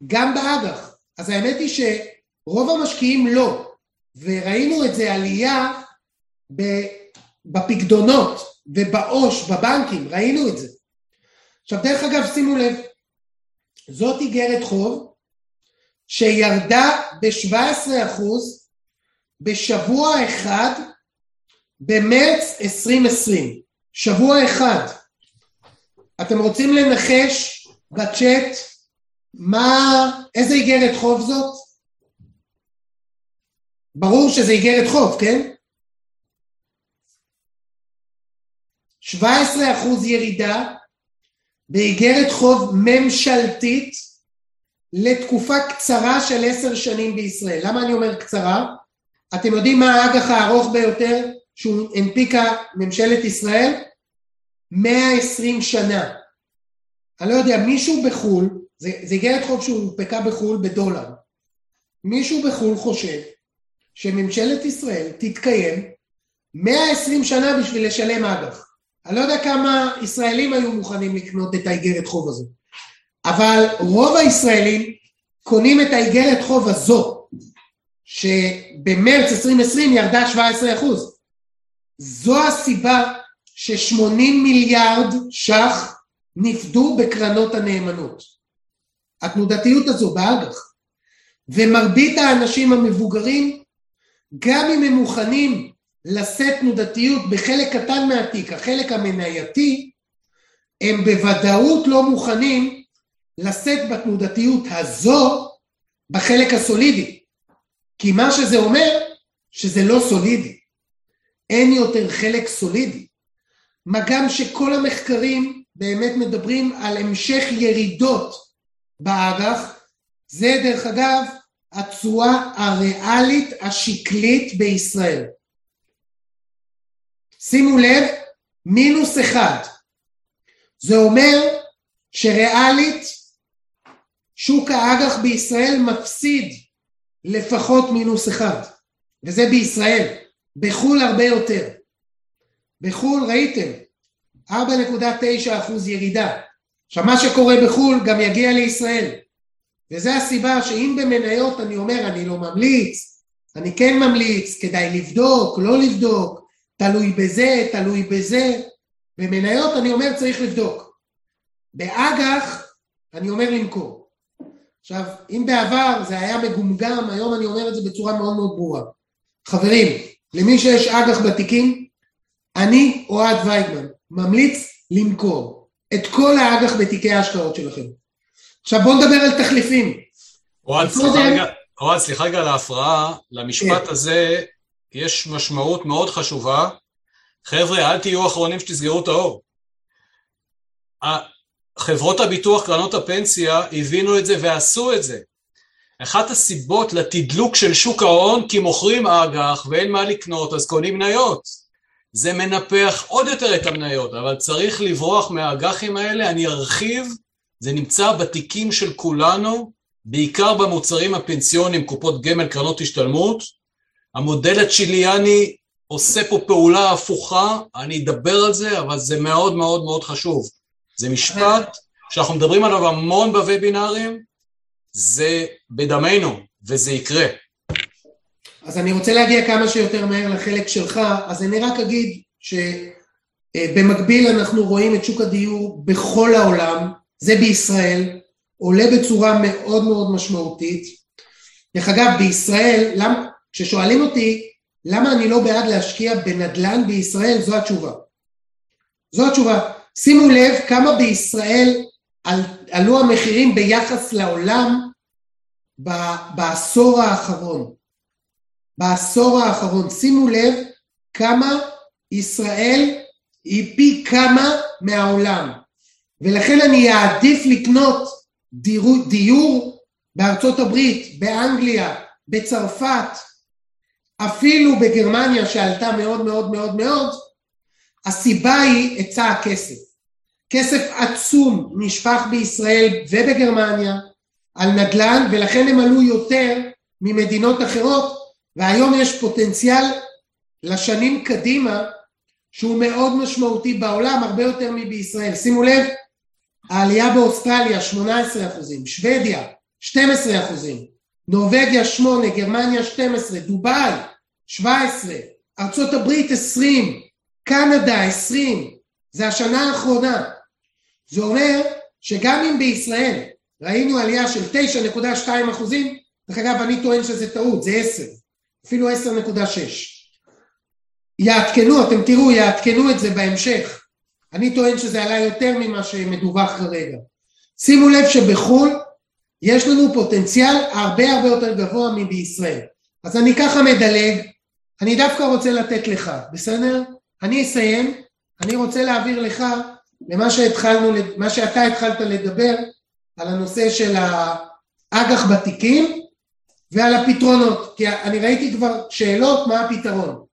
גם באג"ח? אז האמת היא שרוב המשקיעים לא, וראינו את זה עלייה בפקדונות ובעו"ש, בבנקים, ראינו את זה. עכשיו דרך אגב שימו לב, זאת איגרת חוב שירדה ב-17 אחוז בשבוע אחד במרץ 2020, שבוע אחד. אתם רוצים לנחש בצ'אט מה, איזה איגרת חוב זאת? ברור שזה איגרת חוב, כן? 17% ירידה באיגרת חוב ממשלתית לתקופה קצרה של עשר שנים בישראל. למה אני אומר קצרה? אתם יודעים מה האג"ח הארוך ביותר שהוא הנפיקה ממשלת ישראל? 120 שנה. אני לא יודע, מישהו בחו"ל, זה, איגרת חוב שהונפקה בחו"ל בדולר, מישהו בחו"ל חושב שממשלת ישראל תתקיים 120 שנה בשביל לשלם אג"ח. אני לא יודע כמה ישראלים היו מוכנים לקנות את האיגרת חוב הזו, אבל רוב הישראלים קונים את האיגרת חוב הזו, שבמרץ 2020 ירדה 17 אחוז. זו הסיבה ש-80 מיליארד ש"ח נפדו בקרנות הנאמנות. התנודתיות הזו באג"ח. ומרבית האנשים המבוגרים, גם אם הם מוכנים לשאת תנודתיות בחלק קטן מהתיק, החלק המנייתי, הם בוודאות לא מוכנים לשאת בתנודתיות הזו בחלק הסולידי. כי מה שזה אומר, שזה לא סולידי. אין יותר חלק סולידי. מה גם שכל המחקרים באמת מדברים על המשך ירידות באג"ח, זה דרך אגב התשואה הריאלית השקלית בישראל. שימו לב, מינוס אחד. זה אומר שריאלית שוק האג"ח בישראל מפסיד לפחות מינוס אחד, וזה בישראל. בחו"ל הרבה יותר. בחו"ל ראיתם, 4.9 אחוז ירידה. עכשיו מה שקורה בחו"ל גם יגיע לישראל. וזה הסיבה שאם במניות אני אומר אני לא ממליץ, אני כן ממליץ, כדאי לבדוק, לא לבדוק, תלוי בזה, תלוי בזה. במניות אני אומר צריך לבדוק. באג"ח אני אומר למכור. עכשיו, אם בעבר זה היה מגומגם, היום אני אומר את זה בצורה מאוד מאוד ברורה. חברים, למי שיש אג"ח בתיקים, אני, אוהד וייגמן, ממליץ למכור את כל האג"ח בתיקי ההשקעות שלכם. עכשיו בואו נדבר על תחליפים. אוהד, סליחה רגע, אוהד, סליחה רגע על ההפרעה, למשפט כן. הזה יש משמעות מאוד חשובה, חבר'ה, אל תהיו האחרונים שתסגרו את האור. חברות הביטוח, קרנות הפנסיה, הבינו את זה ועשו את זה. אחת הסיבות לתדלוק של שוק ההון, כי מוכרים אג"ח ואין מה לקנות, אז קונים מניות. זה מנפח עוד יותר את המניות, אבל צריך לברוח מהאג"חים האלה, אני ארחיב, זה נמצא בתיקים של כולנו, בעיקר במוצרים הפנסיוניים, קופות גמל, קרנות השתלמות. המודל הצ'יליאני עושה פה פעולה הפוכה, אני אדבר על זה, אבל זה מאוד מאוד מאוד חשוב. זה משפט שאנחנו מדברים עליו המון בוובינארים, זה בדמנו, וזה יקרה. אז אני רוצה להגיע כמה שיותר מהר לחלק שלך, אז אני רק אגיד שבמקביל אנחנו רואים את שוק הדיור בכל העולם, זה בישראל, עולה בצורה מאוד מאוד משמעותית. דרך אגב, בישראל, למ, כששואלים אותי למה אני לא בעד להשקיע בנדל"ן בישראל, זו התשובה. זו התשובה. שימו לב כמה בישראל על, עלו המחירים ביחס לעולם בעשור האחרון. בעשור האחרון. שימו לב כמה ישראל היא פי כמה מהעולם. ולכן אני אעדיף לקנות דיור, דיור בארצות הברית, באנגליה, בצרפת, אפילו בגרמניה שעלתה מאוד מאוד מאוד מאוד, הסיבה היא היצע הכסף. כסף עצום נשפך בישראל ובגרמניה על נדל"ן ולכן הם עלו יותר ממדינות אחרות והיום יש פוטנציאל לשנים קדימה שהוא מאוד משמעותי בעולם הרבה יותר מבישראל. שימו לב, העלייה באוסטרליה 18 אחוזים, שוודיה 12 אחוזים, נורבגיה 8, גרמניה 12, דובאי 17, ארצות הברית 20, קנדה 20, זה השנה האחרונה. זה אומר שגם אם בישראל ראינו עלייה של 9.2 אחוזים, דרך אגב אני טוען שזה טעות, זה 10, אפילו 10.6. יעדכנו, אתם תראו, יעדכנו את זה בהמשך. אני טוען שזה עלה יותר ממה שמדווח כרגע. שימו לב שבחו"ל יש לנו פוטנציאל הרבה הרבה יותר גבוה מבישראל. אז אני ככה מדלג, אני דווקא רוצה לתת לך, בסדר? אני אסיים, אני רוצה להעביר לך למה שהתחלנו, מה שאתה התחלת לדבר על הנושא של האג"ח בתיקים ועל הפתרונות, כי אני ראיתי כבר שאלות מה הפתרון.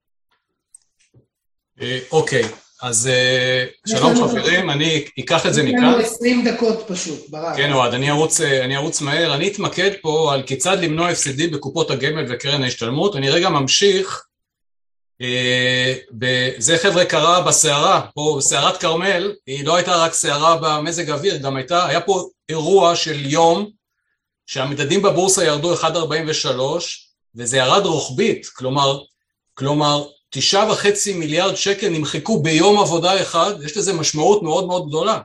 אה, אוקיי, אז אה, שלום חברים, אני אקח את זה מכאן. יש לנו 20 דקות פשוט, ברק. כן אוהד, אני ארוץ, אה, אני ארוץ מהר, אני אתמקד פה על כיצד למנוע הפסדים בקופות הגמל וקרן ההשתלמות, אני רגע ממשיך זה חבר'ה קרה בסערה, פה בסערת כרמל, היא לא הייתה רק סערה במזג האוויר, גם הייתה, היה פה אירוע של יום שהמדדים בבורסה ירדו 1.43 וזה ירד רוחבית, כלומר, כלומר תשעה וחצי מיליארד שקל נמחקו ביום עבודה אחד, יש לזה משמעות מאוד מאוד גדולה.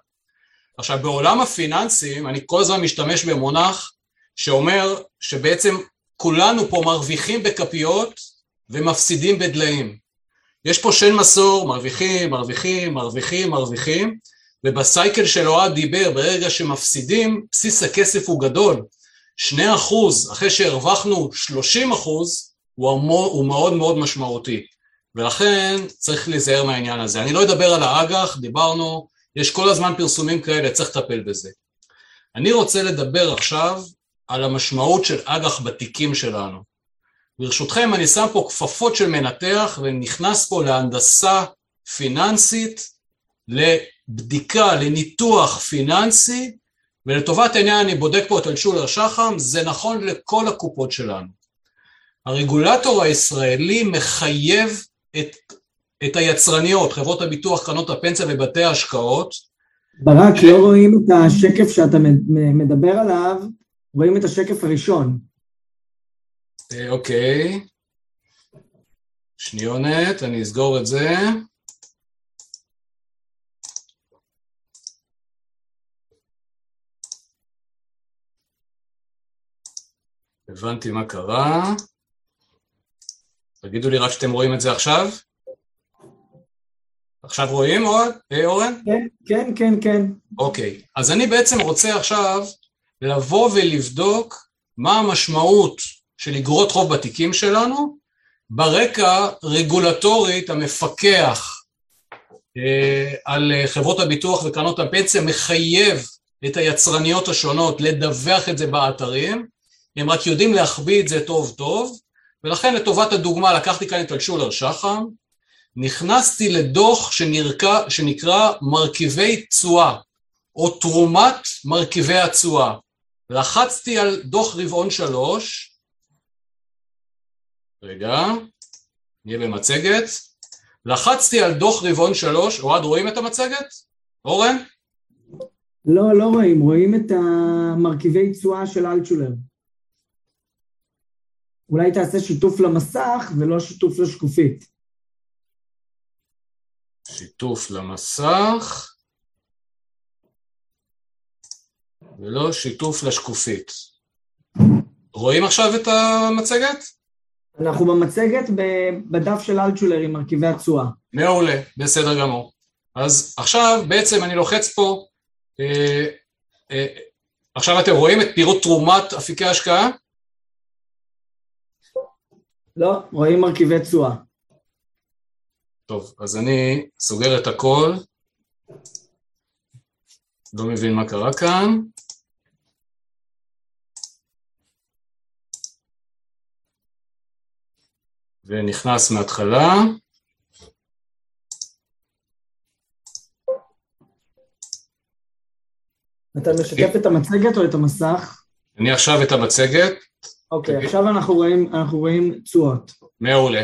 עכשיו בעולם הפיננסים אני כל הזמן משתמש במונח שאומר שבעצם כולנו פה מרוויחים בכפיות ומפסידים בדליים. יש פה שן מסור, מרוויחים, מרוויחים, מרוויחים, מרוויחים, ובסייקל של אוהד דיבר, ברגע שמפסידים, בסיס הכסף הוא גדול. שני אחוז, אחרי שהרווחנו שלושים אחוז, הוא, הוא מאוד מאוד משמעותי. ולכן צריך להיזהר מהעניין הזה. אני לא אדבר על האג"ח, דיברנו, יש כל הזמן פרסומים כאלה, צריך לטפל בזה. אני רוצה לדבר עכשיו על המשמעות של אג"ח בתיקים שלנו. ברשותכם אני שם פה כפפות של מנתח ונכנס פה להנדסה פיננסית, לבדיקה, לניתוח פיננסי, ולטובת העניין אני בודק פה את אלשולר שחם, זה נכון לכל הקופות שלנו. הרגולטור הישראלי מחייב את, את היצרניות, חברות הביטוח, קרנות הפנסיה ובתי ההשקעות. ברק, ש... לא רואים את השקף שאתה מדבר עליו, רואים את השקף הראשון. אה, אוקיי. שניונת, אני אסגור את זה. הבנתי מה קרה. תגידו לי רק שאתם רואים את זה עכשיו. עכשיו רואים, אה, אורן? כן, כן, כן, כן. אוקיי, אז אני בעצם רוצה עכשיו לבוא ולבדוק מה המשמעות של אגרות חוב בתיקים שלנו, ברקע רגולטורית המפקח אה, על חברות הביטוח וקרנות הפנסיה מחייב את היצרניות השונות לדווח את זה באתרים, הם רק יודעים להחביא את זה טוב טוב, ולכן לטובת הדוגמה לקחתי כאן את אלשולר שחם, נכנסתי לדוח שנקרא, שנקרא מרכיבי תשואה, או תרומת מרכיבי התשואה. לחצתי על דוח רבעון שלוש, רגע, נהיה במצגת, לחצתי על דוח רבעון שלוש, אוהד רואים את המצגת? אורן? לא, לא רואים, רואים את המרכיבי תשואה של אלטשולר. אולי תעשה שיתוף למסך ולא שיתוף לשקופית. שיתוף למסך ולא שיתוף לשקופית. רואים עכשיו את המצגת? אנחנו במצגת בדף של אלטשולר עם מרכיבי התשואה. מעולה, בסדר גמור. אז עכשיו בעצם אני לוחץ פה, אה, אה, עכשיו אתם רואים את פירוט תרומת אפיקי השקעה? לא, רואים מרכיבי תשואה. טוב, אז אני סוגר את הכל. לא מבין מה קרה כאן. ונכנס מההתחלה. אתה משתף את המצגת או את המסך? אני עכשיו את המצגת. אוקיי, עכשיו אנחנו רואים, אנחנו רואים תשואות. מעולה.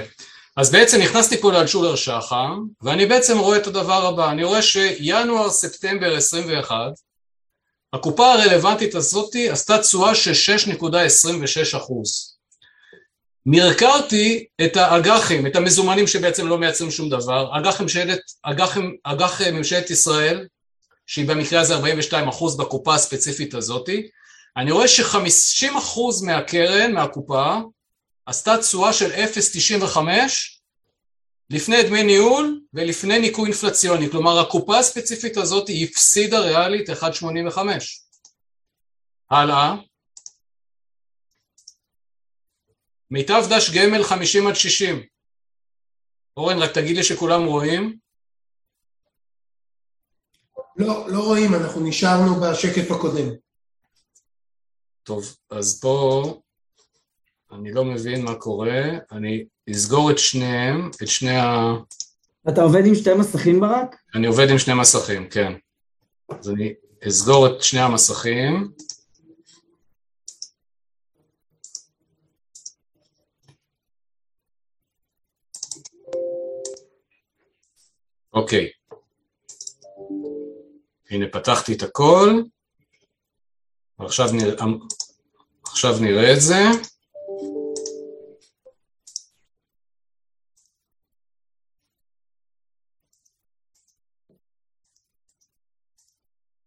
אז בעצם נכנסתי פה לאלשולר שחם, ואני בעצם רואה את הדבר הבא, אני רואה שינואר-ספטמבר 21, הקופה הרלוונטית הזאתי עשתה תשואה של 6.26 אחוז. מרקרתי את האג"חים, את המזומנים שבעצם לא מייצרים שום דבר, אג"ח ממשלת, ממשלת ישראל, שהיא במקרה הזה 42 אחוז בקופה הספציפית הזאתי, אני רואה ש-50 אחוז מהקרן, מהקופה, עשתה תשואה של 0.95 לפני דמי ניהול ולפני ניכוי אינפלציוני, כלומר הקופה הספציפית הזאת הפסידה ריאלית 1.85. הלאה. מיטב דש גמל 50 עד 60. אורן, רק תגיד לי שכולם רואים. לא, לא רואים, אנחנו נשארנו בשקף הקודם. טוב, אז פה אני לא מבין מה קורה, אני אסגור את שניהם, את שני ה... אתה עובד עם שתי מסכים ברק? אני עובד עם שני מסכים, כן. אז אני אסגור את שני המסכים. אוקיי. הנה פתחתי את הכל. עכשיו נראה, עכשיו נראה את זה.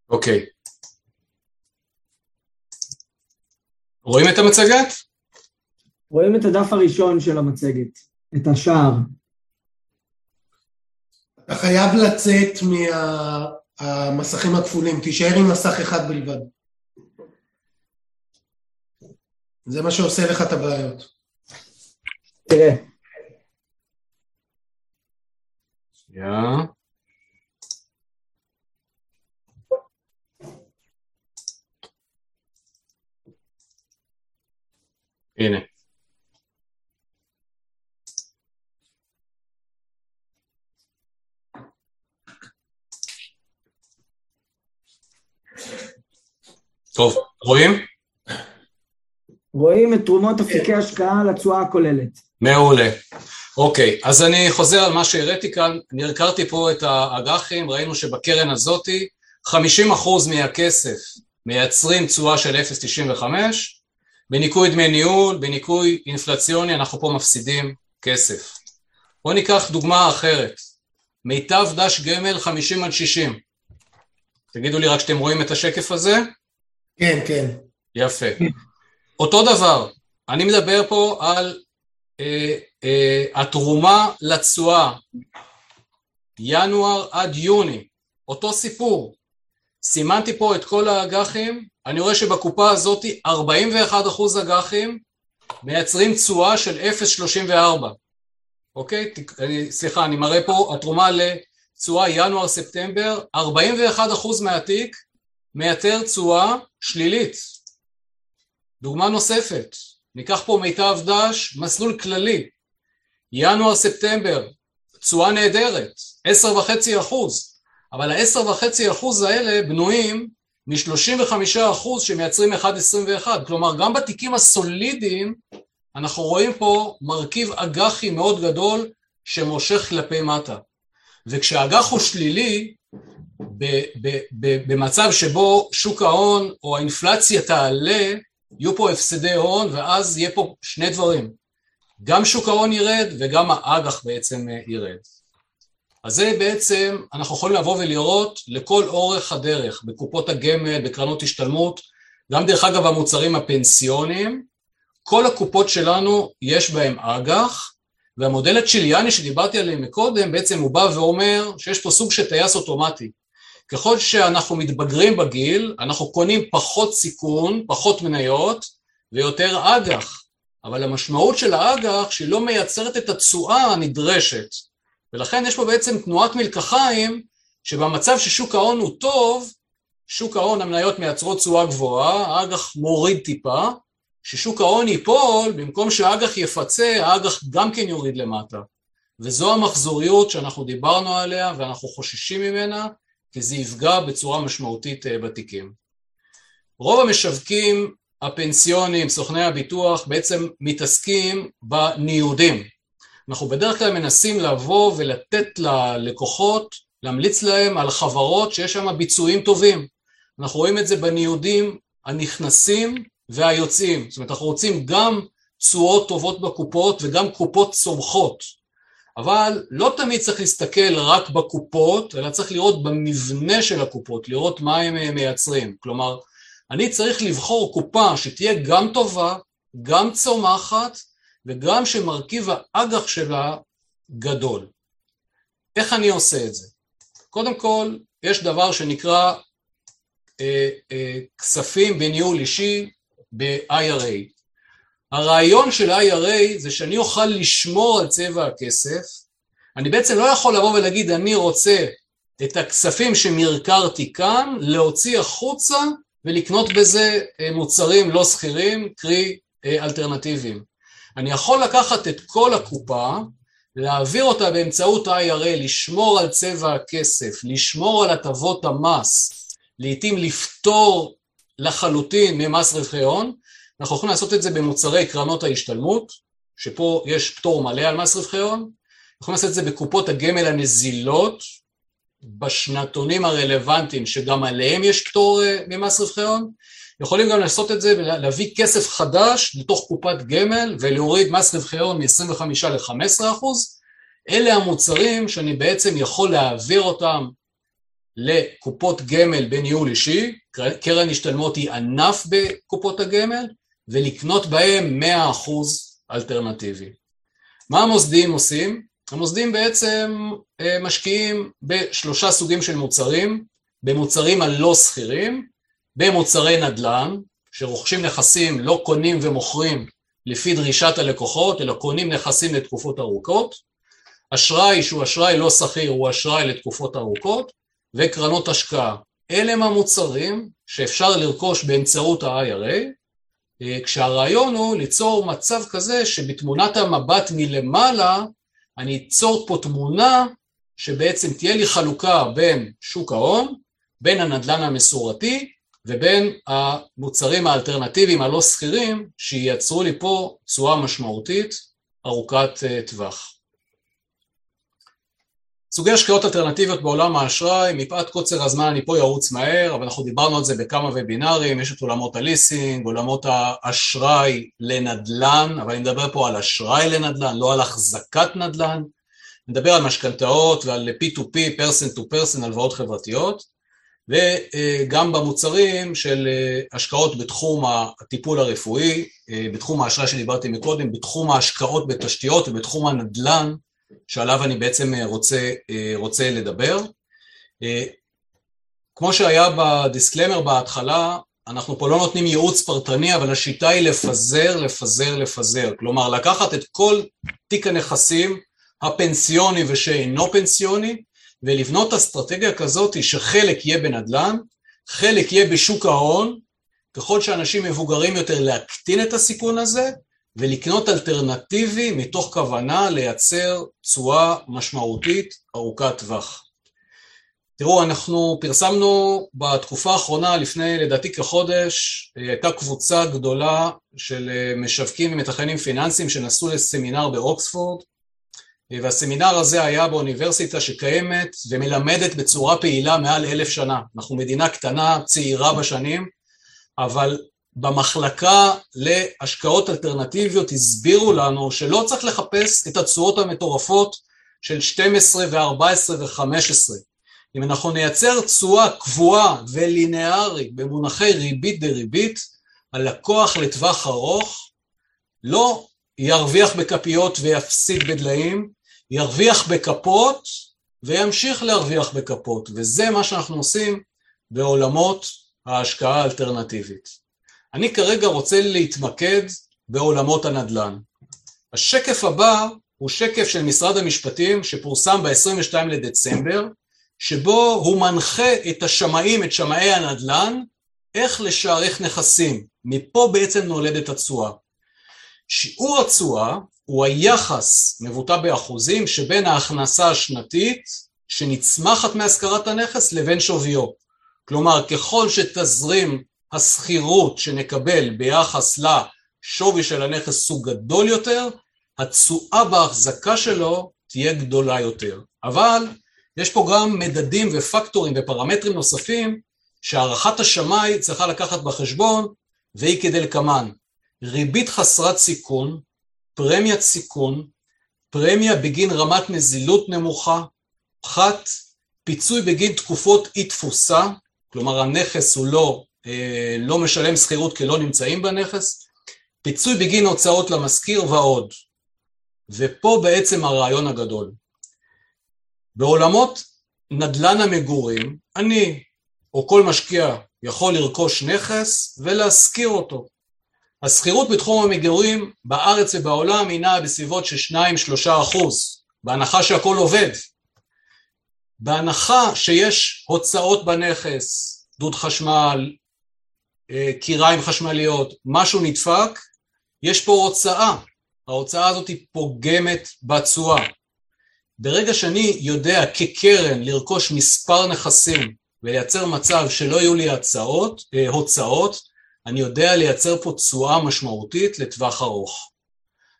אוקיי. רואים את המצגת? רואים את הדף הראשון של המצגת, את השער. אתה חייב לצאת מהמסכים הכפולים, תישאר עם מסך אחד בלבד. זה מה שעושה לך את הבעיות. תראה. שנייה. הנה. טוב, רואים? רואים את תרומות אפיקי השקעה לתשואה הכוללת. מעולה. אוקיי, אז אני חוזר על מה שהראיתי כאן, אני הכרתי פה את האג"חים, ראינו שבקרן הזאתי 50% מהכסף מייצרים תשואה של 0.95, בניכוי דמי ניהול, בניכוי אינפלציוני, אנחנו פה מפסידים כסף. בואו ניקח דוגמה אחרת, מיטב דש גמל 50 עד 60. תגידו לי רק שאתם רואים את השקף הזה? כן, כן. יפה. אותו דבר, אני מדבר פה על אה, אה, התרומה לתשואה, ינואר עד יוני, אותו סיפור. סימנתי פה את כל האג"חים, אני רואה שבקופה הזאת 41% אג"חים מייצרים תשואה של 0.34, אוקיי? אני, סליחה, אני מראה פה התרומה תשואה ינואר-ספטמבר, 41% מהתיק מייתר תשואה שלילית. דוגמה נוספת, ניקח פה מיטב דש, מסלול כללי, ינואר-ספטמבר, תשואה נהדרת, 10.5 אחוז, אבל ה-10.5 אחוז האלה בנויים מ-35 אחוז שמייצרים 1.21, כלומר גם בתיקים הסולידיים אנחנו רואים פה מרכיב אג"חי מאוד גדול שמושך כלפי מטה. וכשהאג"ח הוא שלילי, במצב שבו שוק ההון או האינפלציה תעלה, יהיו פה הפסדי הון ואז יהיה פה שני דברים, גם שוק ההון ירד וגם האג"ח בעצם אה, ירד. אז זה בעצם, אנחנו יכולים לבוא ולראות לכל אורך הדרך, בקופות הגמל, בקרנות השתלמות, גם דרך אגב המוצרים הפנסיוניים, כל הקופות שלנו יש בהם אג"ח, והמודל הצ'יליאני שדיברתי עליהם מקודם, בעצם הוא בא ואומר שיש פה סוג של טייס אוטומטי. ככל שאנחנו מתבגרים בגיל, אנחנו קונים פחות סיכון, פחות מניות ויותר אג"ח. אבל המשמעות של האג"ח שהיא לא מייצרת את התשואה הנדרשת. ולכן יש פה בעצם תנועת מלקחיים שבמצב ששוק ההון הוא טוב, שוק ההון המניות מייצרות תשואה גבוהה, האג"ח מוריד טיפה, ששוק ההון ייפול, במקום שהאג"ח יפצה, האג"ח גם כן יוריד למטה. וזו המחזוריות שאנחנו דיברנו עליה ואנחנו חוששים ממנה, כי זה יפגע בצורה משמעותית אה, בתיקים. רוב המשווקים הפנסיונים, סוכני הביטוח, בעצם מתעסקים בניודים. אנחנו בדרך כלל מנסים לבוא ולתת ללקוחות, להמליץ להם על חברות שיש שם ביצועים טובים. אנחנו רואים את זה בניודים הנכנסים והיוצאים. זאת אומרת, אנחנו רוצים גם תשואות טובות בקופות וגם קופות צומחות. אבל לא תמיד צריך להסתכל רק בקופות, אלא צריך לראות במבנה של הקופות, לראות מה הם מייצרים. כלומר, אני צריך לבחור קופה שתהיה גם טובה, גם צומחת, וגם שמרכיב האג"ח שלה גדול. איך אני עושה את זה? קודם כל, יש דבר שנקרא אה, אה, כספים בניהול אישי ב-IRA. הרעיון של IRA זה שאני אוכל לשמור על צבע הכסף, אני בעצם לא יכול לבוא ולהגיד אני רוצה את הכספים שמרכרתי כאן, להוציא החוצה ולקנות בזה אה, מוצרים לא שכירים, קרי אה, אלטרנטיביים. אני יכול לקחת את כל הקופה, להעביר אותה באמצעות IRA, לשמור על צבע הכסף, לשמור על הטבות המס, לעתים לפטור לחלוטין ממס רווחי הון, אנחנו יכולים לעשות את זה במוצרי קרנות ההשתלמות, שפה יש פטור מלא על מס רווחי הון, יכולים לעשות את זה בקופות הגמל הנזילות, בשנתונים הרלוונטיים שגם עליהם יש פטור אה, ממס רווחי הון, יכולים גם לעשות את זה ולהביא כסף חדש לתוך קופת גמל ולהוריד מס רווחי הון מ-25 ל-15. אחוז. אלה המוצרים שאני בעצם יכול להעביר אותם לקופות גמל בניהול אישי, קרן השתלמות היא ענף בקופות הגמל, ולקנות בהם 100% אלטרנטיבי. מה המוסדיים עושים? המוסדים בעצם אה, משקיעים בשלושה סוגים של מוצרים, במוצרים הלא שכירים, במוצרי נדל"ן, שרוכשים נכסים לא קונים ומוכרים לפי דרישת הלקוחות, אלא קונים נכסים לתקופות ארוכות, אשראי שהוא אשראי לא שכיר הוא אשראי לתקופות ארוכות, וקרנות השקעה. אלה הם המוצרים שאפשר לרכוש באמצעות ה-IRA, כשהרעיון הוא ליצור מצב כזה שבתמונת המבט מלמעלה אני אצור פה תמונה שבעצם תהיה לי חלוקה בין שוק ההון, בין הנדל"ן המסורתי ובין המוצרים האלטרנטיביים הלא שכירים שייצרו לי פה תשואה משמעותית ארוכת אה, טווח. סוגי השקעות אלטרנטיביות בעולם האשראי, מפאת קוצר הזמן אני פה ירוץ מהר, אבל אנחנו דיברנו על זה בכמה וובינארים, יש את עולמות הליסינג, עולמות האשראי לנדל"ן, אבל אני מדבר פה על אשראי לנדל"ן, לא על החזקת נדל"ן, נדבר על משכנתאות ועל P2P, person to person, הלוואות חברתיות, וגם במוצרים של השקעות בתחום הטיפול הרפואי, בתחום האשראי שדיברתי מקודם, בתחום ההשקעות בתשתיות ובתחום הנדל"ן, שעליו אני בעצם אה, רוצה, אה, רוצה לדבר. אה, כמו שהיה בדיסקלמר בהתחלה, אנחנו פה לא נותנים ייעוץ פרטני, אבל השיטה היא לפזר, לפזר, לפזר. כלומר, לקחת את כל תיק הנכסים הפנסיוני ושאינו פנסיוני, ולבנות אסטרטגיה כזאת שחלק יהיה בנדל"ן, חלק יהיה בשוק ההון, ככל שאנשים מבוגרים יותר להקטין את הסיכון הזה, ולקנות אלטרנטיבי מתוך כוונה לייצר תשואה משמעותית ארוכת טווח. תראו, אנחנו פרסמנו בתקופה האחרונה, לפני לדעתי כחודש, הייתה קבוצה גדולה של משווקים ומתכננים פיננסיים שנסעו לסמינר באוקספורד, והסמינר הזה היה באוניברסיטה שקיימת ומלמדת בצורה פעילה מעל אלף שנה. אנחנו מדינה קטנה, צעירה בשנים, אבל במחלקה להשקעות אלטרנטיביות הסבירו לנו שלא צריך לחפש את התשואות המטורפות של 12 ו-14 ו-15. אם אנחנו נייצר תשואה קבועה ולינארית במונחי ריבית דריבית, הלקוח לטווח ארוך לא ירוויח בכפיות ויפסיד בדליים, ירוויח בכפות וימשיך להרוויח בכפות, וזה מה שאנחנו עושים בעולמות ההשקעה האלטרנטיבית. אני כרגע רוצה להתמקד בעולמות הנדל"ן. השקף הבא הוא שקף של משרד המשפטים שפורסם ב-22 לדצמבר, שבו הוא מנחה את השמאים, את שמאי הנדל"ן, איך לשערך נכסים. מפה בעצם נולדת התשואה. שיעור התשואה הוא היחס מבוטא באחוזים שבין ההכנסה השנתית שנצמחת מהשכרת הנכס לבין שוויו. כלומר, ככל שתזרים השכירות שנקבל ביחס לשווי של הנכס הוא גדול יותר, התשואה בהחזקה שלו תהיה גדולה יותר. אבל יש פה גם מדדים ופקטורים ופרמטרים נוספים שהערכת השמאי צריכה לקחת בחשבון והיא כדלקמן ריבית חסרת סיכון, פרמיית סיכון, פרמיה בגין רמת נזילות נמוכה, פחת, פיצוי בגין תקופות אי תפוסה, כלומר הנכס הוא לא, לא משלם שכירות כי לא נמצאים בנכס, פיצוי בגין הוצאות למשכיר ועוד. ופה בעצם הרעיון הגדול. בעולמות נדל"ן המגורים, אני או כל משקיע יכול לרכוש נכס ולהשכיר אותו. השכירות בתחום המגורים בארץ ובעולם היא נעה בסביבות של 2-3 אחוז, בהנחה שהכל עובד. בהנחה שיש הוצאות בנכס, דוד חשמל, אה, קיריים חשמליות, משהו נדפק, יש פה הוצאה. ההוצאה הזאת היא פוגמת בתשואה. ברגע שאני יודע כקרן לרכוש מספר נכסים ולייצר מצב שלא יהיו לי הצעות, אה, הוצאות, אני יודע לייצר פה תשואה משמעותית לטווח ארוך.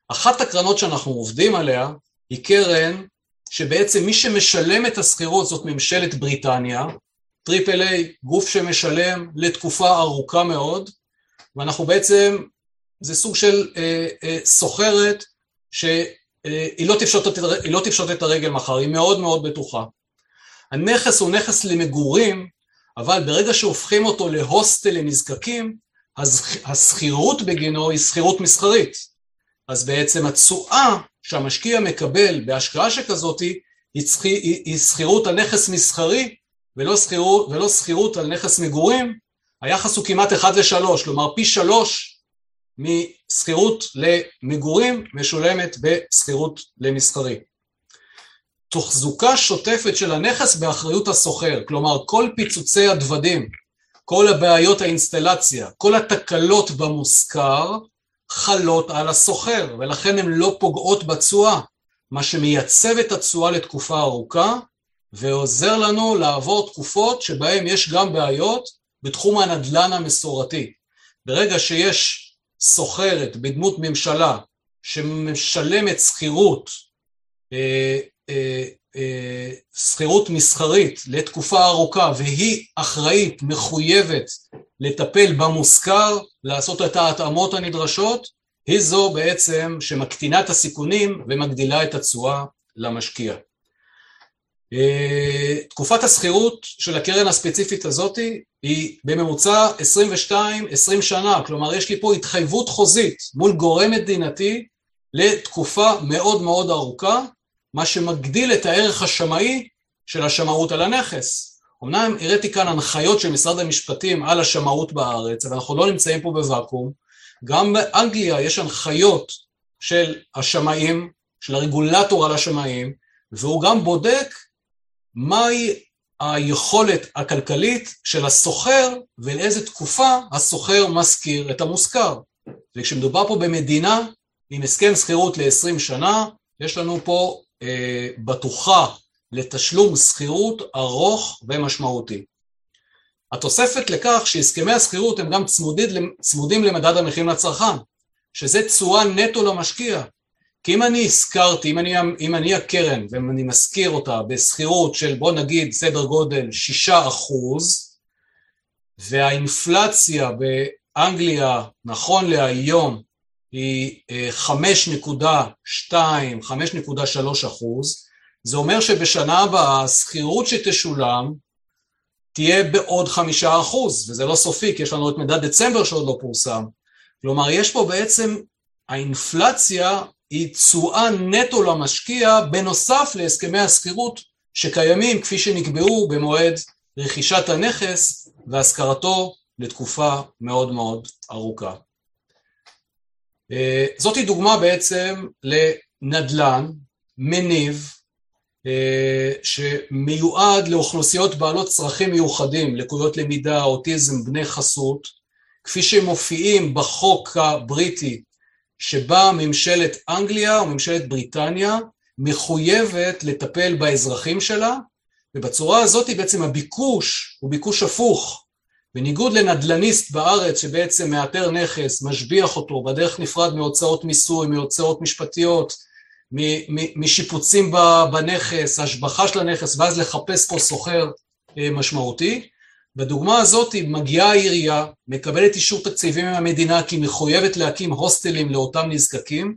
אחת הקרנות שאנחנו עובדים עליה היא קרן שבעצם מי שמשלם את השכירות זאת ממשלת בריטניה, triple A, גוף שמשלם לתקופה ארוכה מאוד, ואנחנו בעצם, זה סוג של אה, אה, שוכרת שהיא לא, תפשוט לא תפשוט את הרגל מחר, היא מאוד מאוד בטוחה. הנכס הוא נכס למגורים, אבל ברגע שהופכים אותו להוסטל לנזקקים, השכירות בגינו היא שכירות מסחרית. אז בעצם התשואה שהמשקיע מקבל בהשקעה שכזאת היא שכירות על נכס מסחרי ולא שכירות, על נכס מגורים, היחס הוא כמעט 1 ל-3, כלומר פי 3 משכירות למגורים משולמת בשכירות למסחרי. תוחזוקה שוטפת של הנכס באחריות הסוחר, כלומר כל פיצוצי הדוודים, כל הבעיות האינסטלציה, כל התקלות במושכר חלות על הסוחר ולכן הן לא פוגעות בתשואה, מה שמייצב את התשואה לתקופה ארוכה ועוזר לנו לעבור תקופות שבהן יש גם בעיות בתחום הנדל"ן המסורתי. ברגע שיש סוחרת בדמות ממשלה שמשלמת שכירות, אה, אה, אה, שכירות מסחרית לתקופה ארוכה והיא אחראית, מחויבת לטפל במושכר, לעשות את ההתאמות הנדרשות, היא זו בעצם שמקטינה את הסיכונים ומגדילה את התשואה למשקיע. תקופת השכירות של הקרן הספציפית הזאת היא בממוצע 22-20 שנה, כלומר יש לי פה התחייבות חוזית מול גורם מדינתי לתקופה מאוד מאוד ארוכה, מה שמגדיל את הערך השמאי של השמאות על הנכס. אמנם הראיתי כאן הנחיות של משרד המשפטים על השמאות בארץ, אבל אנחנו לא נמצאים פה בוואקום. גם באנגליה יש הנחיות של השמאים, של הרגולטור על השמאים, והוא גם בודק מהי היכולת הכלכלית של הסוחר ולאיזה תקופה הסוחר משכיר את המושכר. וכשמדובר פה במדינה עם הסכם שכירות ל-20 שנה, יש לנו פה אה, בטוחה לתשלום שכירות ארוך ומשמעותי. התוספת לכך שהסכמי השכירות הם גם צמודים, למדד המחירים לצרכן, שזה תשואה נטו למשקיע. כי אם אני הזכרתי, אם אני, אם אני הקרן ואני משכיר אותה בשכירות של בוא נגיד סדר גודל שישה אחוז, והאינפלציה באנגליה נכון להיום היא 5.2, אה, 5.3 אחוז, זה אומר שבשנה הבאה השכירות שתשולם תהיה בעוד חמישה אחוז, וזה לא סופי, כי יש לנו את מדד דצמבר שעוד לא פורסם. כלומר, יש פה בעצם, האינפלציה היא תשואה נטו למשקיע בנוסף להסכמי השכירות שקיימים כפי שנקבעו במועד רכישת הנכס והשכרתו לתקופה מאוד מאוד ארוכה. אה, זאתי דוגמה בעצם לנדל"ן מניב אה, שמיועד לאוכלוסיות בעלות צרכים מיוחדים, לקויות למידה, אוטיזם, בני חסות, כפי שהם מופיעים בחוק הבריטי שבה ממשלת אנגליה או ממשלת בריטניה מחויבת לטפל באזרחים שלה, ובצורה הזאת בעצם הביקוש הוא ביקוש הפוך. בניגוד לנדלניסט בארץ שבעצם מאתר נכס, משביח אותו בדרך נפרד מהוצאות מיסוי, מהוצאות משפטיות, משיפוצים בנכס, השבחה של הנכס, ואז לחפש פה סוחר אה, משמעותי. בדוגמה הזאת מגיעה העירייה, מקבלת אישור תקציבים מהמדינה כי היא מחויבת להקים הוסטלים לאותם נזקקים,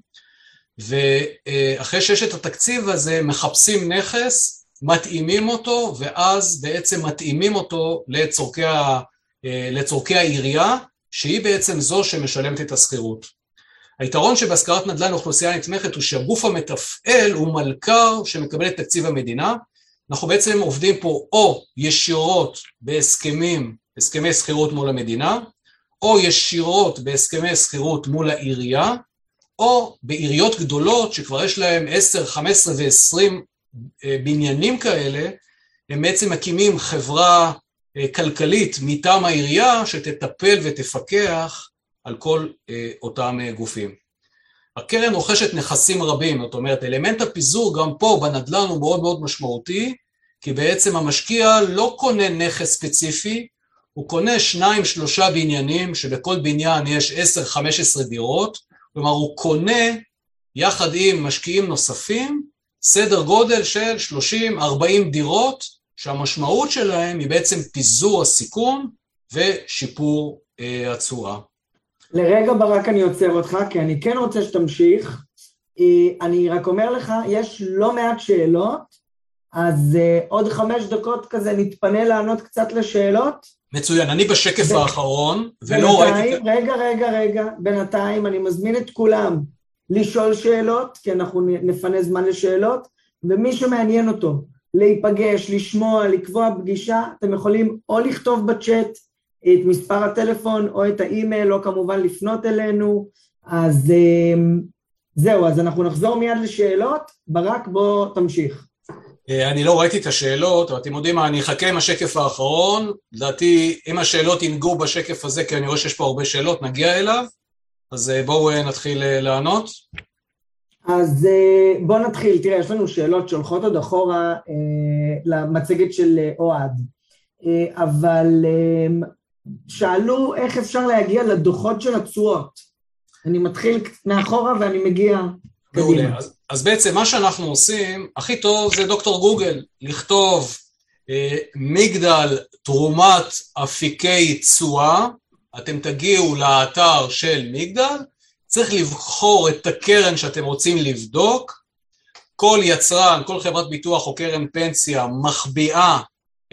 ואחרי שיש את התקציב הזה מחפשים נכס, מתאימים אותו, ואז בעצם מתאימים אותו לצורכי, ה, לצורכי העירייה, שהיא בעצם זו שמשלמת את השכירות. היתרון שבהשכרת נדל"ן לאוכלוסייה נתמכת הוא שהגוף המתפעל הוא מלכ"ר שמקבל את תקציב המדינה, אנחנו בעצם עובדים פה או ישירות בהסכמים, הסכמי שכירות מול המדינה, או ישירות בהסכמי שכירות מול העירייה, או בעיריות גדולות שכבר יש להם 10, 15 ו-20 בניינים כאלה, הם בעצם מקימים חברה אה, כלכלית מטעם העירייה שתטפל ותפקח על כל אה, אותם אה, גופים. הקרן רוכשת נכסים רבים, זאת אומרת אלמנט הפיזור גם פה בנדל"ן הוא מאוד מאוד משמעותי, כי בעצם המשקיע לא קונה נכס ספציפי, הוא קונה שניים שלושה בניינים שבכל בניין יש עשר חמש עשרה דירות, כלומר הוא קונה יחד עם משקיעים נוספים סדר גודל של 30-40 דירות שהמשמעות שלהם היא בעצם פיזור הסיכון ושיפור אה, התשואה. לרגע ברק אני עוצר אותך, כי אני כן רוצה שתמשיך. אה, אני רק אומר לך, יש לא מעט שאלות, אז uh, עוד חמש דקות כזה נתפנה לענות קצת לשאלות. מצוין, אני בשקף ו... האחרון, ולא ראיתי... רגע, רגע, רגע, בינתיים אני מזמין את כולם לשאול שאלות, כי אנחנו נפנה זמן לשאלות, ומי שמעניין אותו להיפגש, לשמוע, לקבוע פגישה, אתם יכולים או לכתוב בצ'אט את מספר הטלפון או את האימייל, או כמובן לפנות אלינו. אז אמ, זהו, אז אנחנו נחזור מיד לשאלות. ברק, בוא תמשיך. אה, אני לא ראיתי את השאלות, אבל אתם יודעים מה, אני אחכה עם השקף האחרון. לדעתי, אם השאלות ינגעו בשקף הזה, כי אני רואה שיש פה הרבה שאלות, נגיע אליו. אז אה, בואו אה, נתחיל לענות. אז בואו נתחיל. תראה, יש לנו שאלות שהולכות עוד אחורה למצגת של אוהד. אבל אה, שאלו איך אפשר להגיע לדוחות של התשואות. אני מתחיל מאחורה ואני מגיע מעולה. אז, אז בעצם מה שאנחנו עושים, הכי טוב זה דוקטור גוגל, לכתוב אה, מגדל תרומת אפיקי תשואה, אתם תגיעו לאתר של מגדל, צריך לבחור את הקרן שאתם רוצים לבדוק, כל יצרן, כל חברת ביטוח או קרן פנסיה מחביאה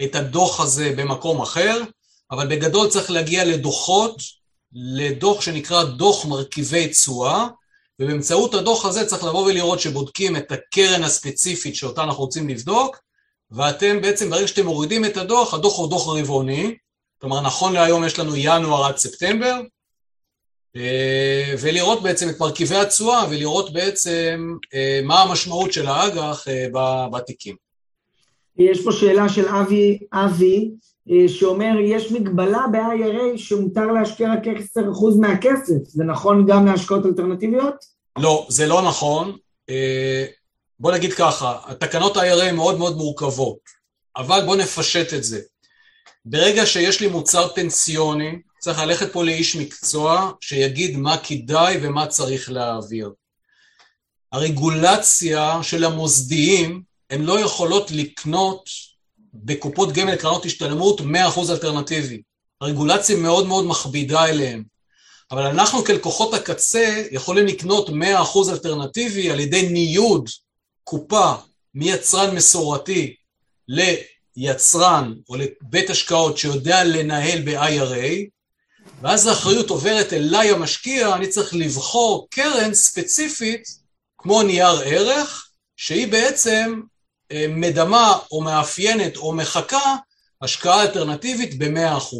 את הדוח הזה במקום אחר, אבל בגדול צריך להגיע לדוחות, לדוח שנקרא דוח מרכיבי תשואה, ובאמצעות הדוח הזה צריך לבוא ולראות שבודקים את הקרן הספציפית שאותה אנחנו רוצים לבדוק, ואתם בעצם, ברגע שאתם מורידים את הדוח, הדוח הוא דוח רבעוני, כלומר נכון להיום יש לנו ינואר עד ספטמבר, אה, ולראות בעצם את מרכיבי התשואה ולראות בעצם אה, מה המשמעות של האג"ח אה, בתיקים. יש פה שאלה של אבי, אבי, שאומר, יש מגבלה ב-IRA שמותר להשקיע רק 10% מהכסף, זה נכון גם להשקעות אלטרנטיביות? לא, זה לא נכון. אה, בוא נגיד ככה, התקנות ה-IRA מאוד מאוד מורכבות, אבל בוא נפשט את זה. ברגע שיש לי מוצר פנסיוני, צריך ללכת פה לאיש מקצוע שיגיד מה כדאי ומה צריך להעביר. הרגולציה של המוסדיים, הן לא יכולות לקנות בקופות גמל קרנות השתלמות 100% אלטרנטיבי. הרגולציה מאוד מאוד מכבידה אליהם. אבל אנחנו כלקוחות הקצה יכולים לקנות 100% אלטרנטיבי על ידי ניוד קופה מיצרן מסורתי ליצרן או לבית השקעות שיודע לנהל ב-IRA, ואז האחריות עוברת אליי המשקיע, אני צריך לבחור קרן ספציפית כמו נייר ערך, שהיא בעצם מדמה או מאפיינת או מחקה השקעה אלטרנטיבית ב-100%.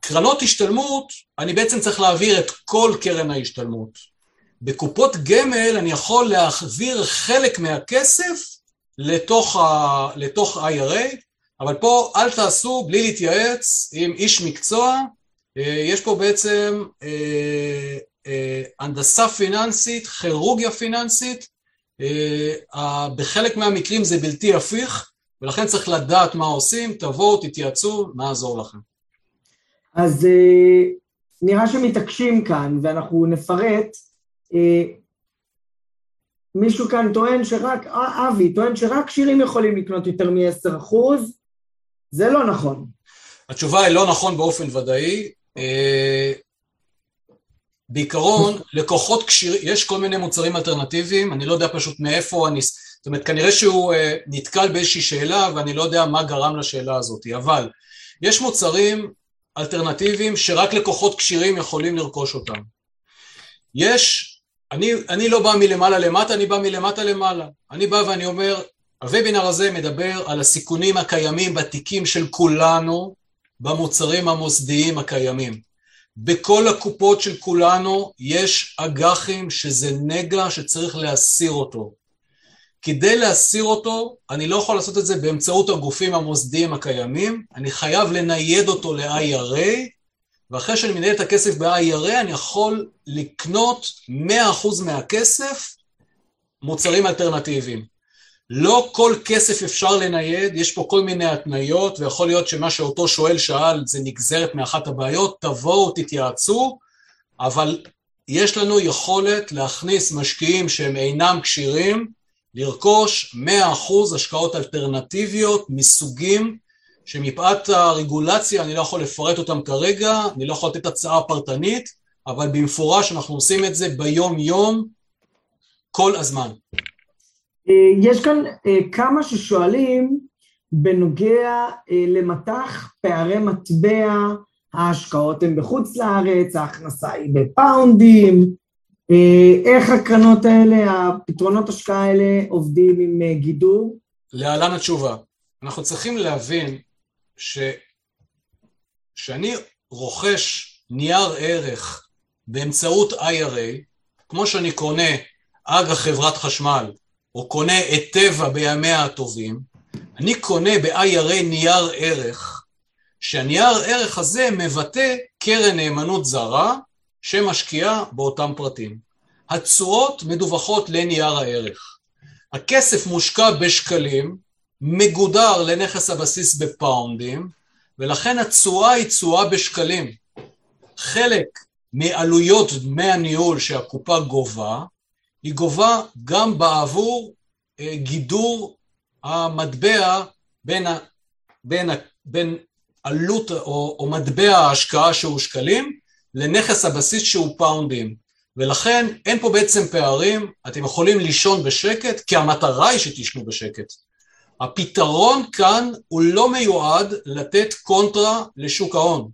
קרנות השתלמות, אני בעצם צריך להעביר את כל קרן ההשתלמות. בקופות גמל אני יכול להעביר חלק מהכסף לתוך, ה, לתוך IRA, אבל פה אל תעשו בלי להתייעץ עם איש מקצוע, אה, יש פה בעצם אה, אה, הנדסה פיננסית, כירורגיה פיננסית, בחלק מהמקרים זה בלתי הפיך, ולכן צריך לדעת מה עושים, תבואו, תתייעצו, נעזור לכם. אז נראה שמתעקשים כאן, ואנחנו נפרט. מישהו כאן טוען שרק, אבי, טוען שרק שירים יכולים לקנות יותר מ-10%, זה לא נכון. התשובה היא לא נכון באופן ודאי. בעיקרון, לקוחות כשירים, יש כל מיני מוצרים אלטרנטיביים, אני לא יודע פשוט מאיפה אני... זאת אומרת, כנראה שהוא uh, נתקל באיזושהי שאלה ואני לא יודע מה גרם לשאלה הזאת, אבל יש מוצרים אלטרנטיביים שרק לקוחות כשירים יכולים לרכוש אותם. יש, אני, אני לא בא מלמעלה למטה, אני בא מלמטה למעלה. אני בא ואני אומר, הוובינר הזה מדבר על הסיכונים הקיימים בתיקים של כולנו במוצרים המוסדיים הקיימים. בכל הקופות של כולנו יש אג"חים שזה נגע שצריך להסיר אותו. כדי להסיר אותו, אני לא יכול לעשות את זה באמצעות הגופים המוסדיים הקיימים, אני חייב לנייד אותו ל-IRA, ואחרי שאני מנהל את הכסף ב-IRA, אני יכול לקנות 100% מהכסף מוצרים אלטרנטיביים. לא כל כסף אפשר לנייד, יש פה כל מיני התניות, ויכול להיות שמה שאותו שואל שאל זה נגזרת מאחת הבעיות, תבואו, תתייעצו, אבל יש לנו יכולת להכניס משקיעים שהם אינם כשירים, לרכוש 100% השקעות אלטרנטיביות מסוגים שמפאת הרגולציה אני לא יכול לפרט אותם כרגע, אני לא יכול לתת הצעה פרטנית, אבל במפורש אנחנו עושים את זה ביום-יום כל הזמן. אה, יש כאן אה, כמה ששואלים בנוגע אה, למטח פערי מטבע, ההשקעות הן בחוץ לארץ, ההכנסה היא בפאונדים, איך הקרנות האלה, הפתרונות השקעה האלה עובדים עם גידור? להלן התשובה. אנחנו צריכים להבין ש... שאני רוכש נייר ערך באמצעות IRA, כמו שאני קונה אג"ח חברת חשמל או קונה את טבע בימיה הטובים, אני קונה ב-IRA נייר ערך, שהנייר ערך הזה מבטא קרן נאמנות זרה שמשקיעה באותם פרטים. התשואות מדווחות לנייר הערך. הכסף מושקע בשקלים, מגודר לנכס הבסיס בפאונדים, ולכן התשואה היא תשואה בשקלים. חלק מעלויות דמי הניהול שהקופה גובה, היא גובה גם בעבור אה, גידור המטבע בין, ה, בין, ה, בין עלות או, או מטבע ההשקעה שהוא שקלים לנכס הבסיס שהוא פאונדים. ולכן אין פה בעצם פערים, אתם יכולים לישון בשקט, כי המטרה היא שתישנו בשקט. הפתרון כאן הוא לא מיועד לתת קונטרה לשוק ההון.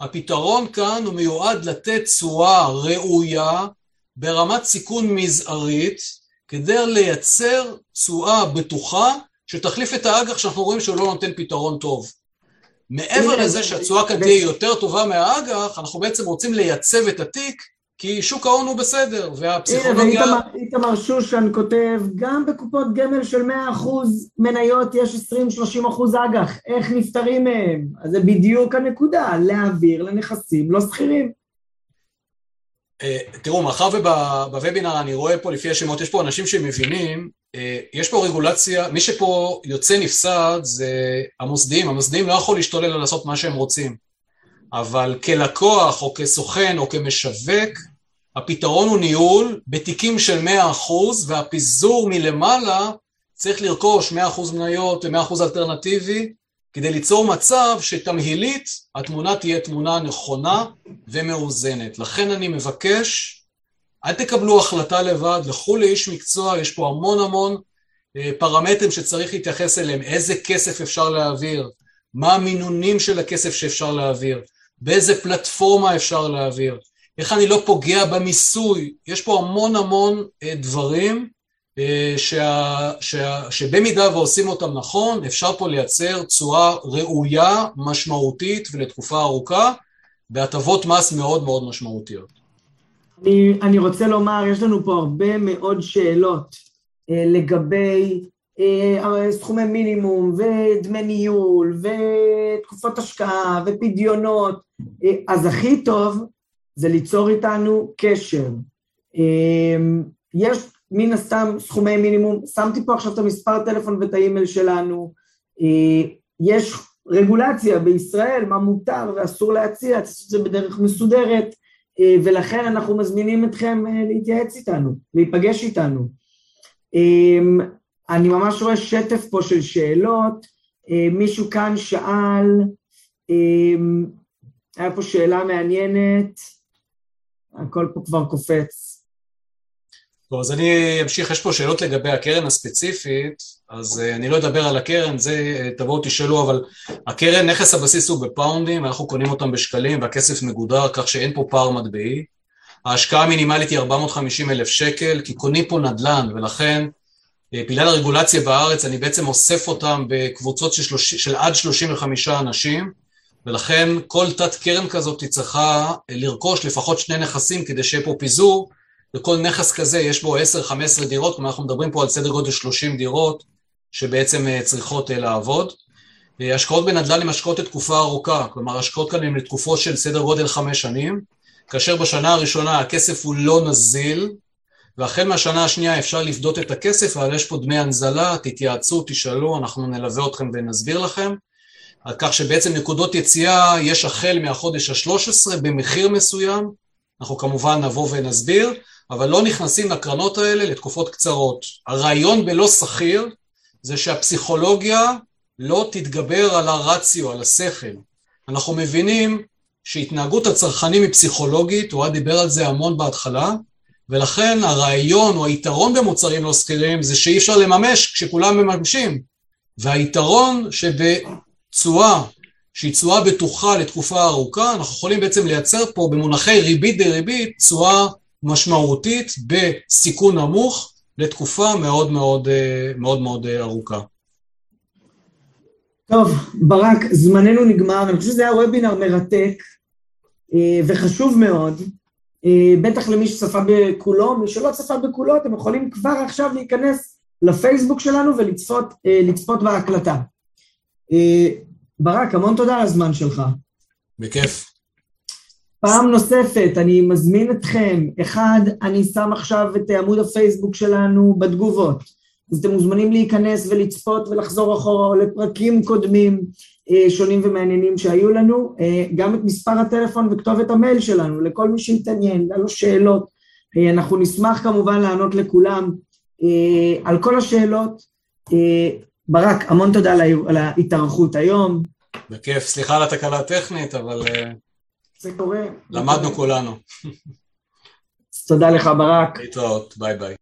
הפתרון כאן הוא מיועד לתת תשואה ראויה ברמת סיכון מזערית כדי לייצר תשואה בטוחה שתחליף את האג"ח שאנחנו רואים שהוא לא נותן פתרון טוב. מעבר לזה שהתשואה כאן תהיה יותר טובה מהאג"ח, אנחנו בעצם רוצים לייצב את התיק כי שוק ההון הוא בסדר, והפסיכולוגיה... הנה, ואיתמר שושן כותב, גם בקופות גמל של 100% מניות יש 20-30% אג"ח, איך נפטרים מהם? אז זה בדיוק הנקודה, להעביר לנכסים לא שכירים. אה, תראו, מאחר ובוובינר אני רואה פה לפי השמות, יש פה אנשים שמבינים, אה, יש פה רגולציה, מי שפה יוצא נפסד זה המוסדיים, המוסדיים לא יכול להשתולל לעשות מה שהם רוצים. אבל כלקוח או כסוכן או כמשווק, הפתרון הוא ניהול בתיקים של 100% והפיזור מלמעלה צריך לרכוש 100% מניות ו-100% אלטרנטיבי כדי ליצור מצב שתמהילית התמונה תהיה תמונה נכונה ומאוזנת. לכן אני מבקש, אל תקבלו החלטה לבד, לכו לאיש מקצוע, יש פה המון המון אה, פרמטרים שצריך להתייחס אליהם, איזה כסף אפשר להעביר, מה המינונים של הכסף שאפשר להעביר, באיזה פלטפורמה אפשר להעביר, איך אני לא פוגע במיסוי, יש פה המון המון אה, דברים שה, שה, שבמידה ועושים אותם נכון, אפשר פה לייצר תשואה ראויה, משמעותית ולתקופה ארוכה, בהטבות מס מאוד מאוד משמעותיות. אני, אני רוצה לומר, יש לנו פה הרבה מאוד שאלות אה, לגבי אה, סכומי מינימום ודמי ניהול ותקופות השקעה ופדיונות, אה, אז הכי טוב זה ליצור איתנו קשר. אה, יש מן הסתם סכומי מינימום, שמתי פה עכשיו את המספר הטלפון ואת האימייל שלנו, אה, יש רגולציה בישראל, מה מותר ואסור להציע, לעשות את זה בדרך מסודרת, אה, ולכן אנחנו מזמינים אתכם אה, להתייעץ איתנו, להיפגש איתנו. אני ממש רואה שטף פה של שאלות, מישהו כאן שאל, היה פה שאלה מעניינת, הכל פה כבר קופץ. טוב, אז אני אמשיך, יש פה שאלות לגבי הקרן הספציפית, אז uh, אני לא אדבר על הקרן, זה uh, תבואו תשאלו, אבל הקרן, נכס הבסיס הוא בפאונדים, אנחנו קונים אותם בשקלים והכסף מגודר כך שאין פה פער מטבעי. ההשקעה המינימלית היא 450 אלף שקל, כי קונים פה נדל"ן, ולכן uh, בגלל הרגולציה בארץ אני בעצם אוסף אותם בקבוצות של, שלוש, של עד 35 אנשים, ולכן כל תת קרן כזאת צריכה לרכוש לפחות שני נכסים כדי שיהיה פה פיזור, לכל נכס כזה יש בו 10-15 דירות, כלומר אנחנו מדברים פה על סדר גודל 30 דירות שבעצם אה, צריכות אה, לעבוד. אה, השקעות בנדל"ן הן השקעות לתקופה ארוכה, כלומר השקעות כאן הן לתקופות של סדר גודל חמש שנים, כאשר בשנה הראשונה הכסף הוא לא נזיל, והחל מהשנה השנייה אפשר לפדות את הכסף, אבל יש פה דמי הנזלה, תתייעצו, תשאלו, אנחנו נלווה אתכם ונסביר לכם. על כך שבעצם נקודות יציאה יש החל מהחודש ה-13 במחיר מסוים, אנחנו כמובן נבוא ונסביר, אבל לא נכנסים לקרנות האלה לתקופות קצרות. הרעיון בלא שכיר זה שהפסיכולוגיה לא תתגבר על הרציו, על השכל. אנחנו מבינים שהתנהגות הצרכנים היא פסיכולוגית, הוא דיבר על זה המון בהתחלה, ולכן הרעיון או היתרון במוצרים לא שכירים זה שאי אפשר לממש כשכולם מממשים. והיתרון שבתשואה, שהיא תשואה בטוחה לתקופה ארוכה, אנחנו יכולים בעצם לייצר פה במונחי ריבית דריבית תשואה משמעותית בסיכון נמוך לתקופה מאוד מאוד אה, מאוד מאוד אה, ארוכה. טוב, ברק, זמננו נגמר, אני חושב שזה היה וובינר מרתק אה, וחשוב מאוד, בטח למי שצפה בכולו, מי שלא צפה בכולו, אתם יכולים כבר עכשיו להיכנס לפייסבוק שלנו ולצפות בהקלטה. ברק, המון תודה על הזמן שלך. בכיף. פעם נוספת, אני מזמין אתכם, אחד, אני שם עכשיו את עמוד הפייסבוק שלנו בתגובות, אז אתם מוזמנים להיכנס ולצפות ולחזור אחורה לפרקים קודמים אה, שונים ומעניינים שהיו לנו, אה, גם את מספר הטלפון וכתובת המייל שלנו, לכל מי שהתעניין, היה לו שאלות, אה, אנחנו נשמח כמובן לענות לכולם על כל השאלות. ברק, המון תודה על ההתארכות היום. בכיף, סליחה על התקלה הטכנית, אבל... זה קורה. למדנו (laughs) כולנו. תודה לך, ברק. להתראות, ביי ביי.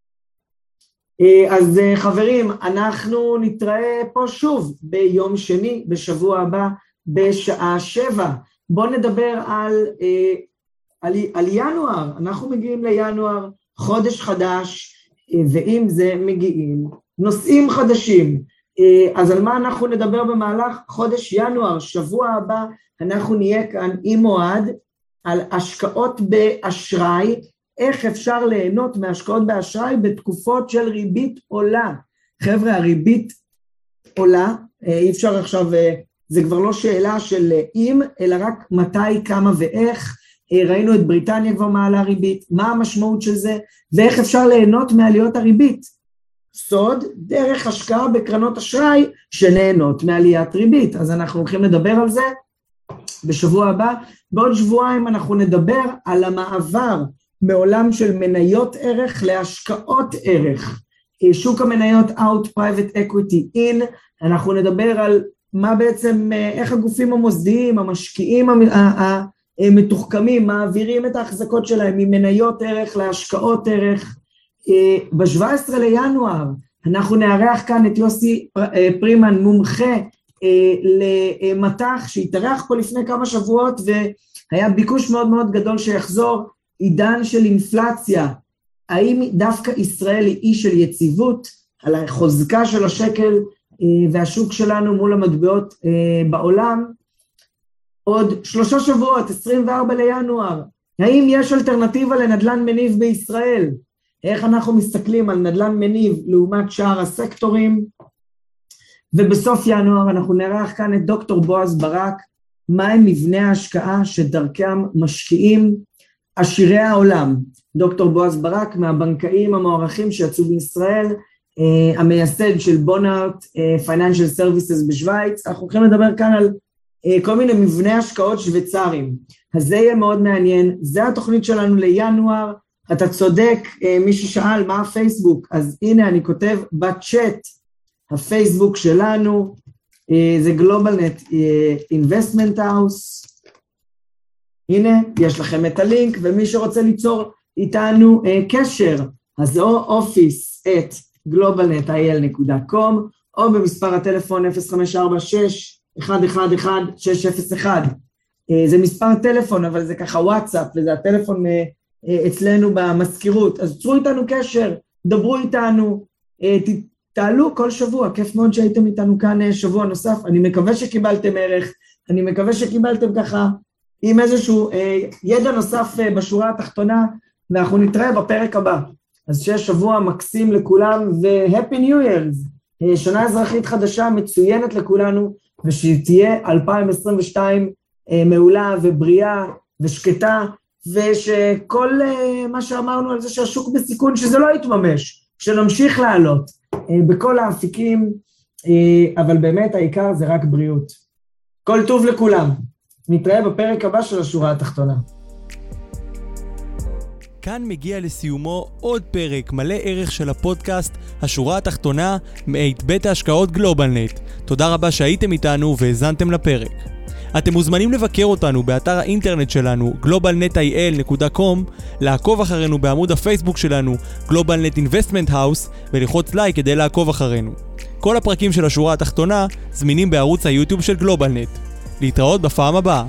אה, אז אה, חברים, אנחנו נתראה פה שוב ביום שני, בשבוע הבא, בשעה שבע. בואו נדבר על, אה, על, על ינואר, אנחנו מגיעים לינואר, חודש חדש, ועם זה מגיעים נושאים חדשים. אז על מה אנחנו נדבר במהלך חודש ינואר, שבוע הבא אנחנו נהיה כאן עם אוהד, על השקעות באשראי, איך אפשר ליהנות מהשקעות באשראי בתקופות של ריבית עולה. חבר'ה, הריבית עולה, אה, אי אפשר עכשיו, אה, זה כבר לא שאלה של אם, אלא רק מתי, כמה ואיך. אה, ראינו את בריטניה כבר מעלה ריבית, מה המשמעות של זה, ואיך אפשר ליהנות מעליות הריבית. סוד, דרך השקעה בקרנות אשראי שנהנות מעליית ריבית. אז אנחנו הולכים לדבר על זה בשבוע הבא. בעוד שבועיים אנחנו נדבר על המעבר מעולם של מניות ערך להשקעות ערך. אה, שוק המניות Out Private Equity In, אנחנו נדבר על מה בעצם, אה, איך הגופים המוסדיים, המשקיעים המתוחכמים מעבירים את ההחזקות שלהם ממניות ערך להשקעות ערך. אה, ב-17 לינואר אנחנו נארח כאן את יוסי פרימן, מומחה למטח שהתארח פה לפני כמה שבועות והיה ביקוש מאוד מאוד גדול שיחזור, עידן של אינפלציה, האם דווקא ישראל היא אי של יציבות, על החוזקה של השקל אה, והשוק שלנו מול המטבעות אה, בעולם? עוד שלושה שבועות, 24 לינואר, האם יש אלטרנטיבה לנדל"ן מניב בישראל? איך אנחנו מסתכלים על נדל"ן מניב לעומת שאר הסקטורים? ובסוף ינואר אנחנו נערך כאן את דוקטור בועז ברק, מהם מבני ההשקעה שדרכם משקיעים עשירי העולם, דוקטור בועז ברק מהבנקאים המוערכים שיצאו בישראל, uh, המייסד של Bonart Financial Services בשוויץ, אנחנו הולכים לדבר כאן על uh, כל מיני מבני השקעות שוויצריים, אז זה יהיה מאוד מעניין, זה התוכנית שלנו לינואר, אתה צודק, uh, מי ששאל מה הפייסבוק, אז הנה אני כותב בצ'אט, הפייסבוק שלנו, uh, זה Globalnet Investment House, הנה, יש לכם את הלינק, ומי שרוצה ליצור איתנו uh, קשר, אז או office at globalnetil.com, או במספר הטלפון 0546-111-601. Uh, זה מספר טלפון, אבל זה ככה וואטסאפ, וזה הטלפון אצלנו במזכירות. אז צרו איתנו קשר, דברו איתנו, תעלו כל שבוע, כיף מאוד שהייתם איתנו כאן uh, שבוע נוסף. אני מקווה שקיבלתם ערך, אני מקווה שקיבלתם ככה עם איזשהו אה, ידע נוסף אה, בשורה התחתונה, ואנחנו נתראה בפרק הבא. אז שיהיה שבוע מקסים לכולם, ו-Happy New Year's, אה, שנה אזרחית חדשה מצוינת לכולנו, ושתהיה 2022 אה, מעולה ובריאה ושקטה, ושכל אה, מה שאמרנו על זה שהשוק בסיכון, שזה לא יתממש, שנמשיך לעלות אה, בכל האפיקים, אה, אבל באמת העיקר זה רק בריאות. כל טוב לכולם. נתראה בפרק הבא של השורה התחתונה. כאן מגיע לסיומו עוד פרק מלא ערך של הפודקאסט השורה התחתונה מאת בית ההשקעות גלובלנט. תודה רבה שהייתם איתנו והאזנתם לפרק. אתם מוזמנים לבקר אותנו באתר האינטרנט שלנו globalnetil.com, לעקוב אחרינו בעמוד הפייסבוק שלנו GlobalNet Investment House וללחוץ לייק כדי לעקוב אחרינו. כל הפרקים של השורה התחתונה זמינים בערוץ היוטיוב של גלובלנט. להתראות בפעם הבאה.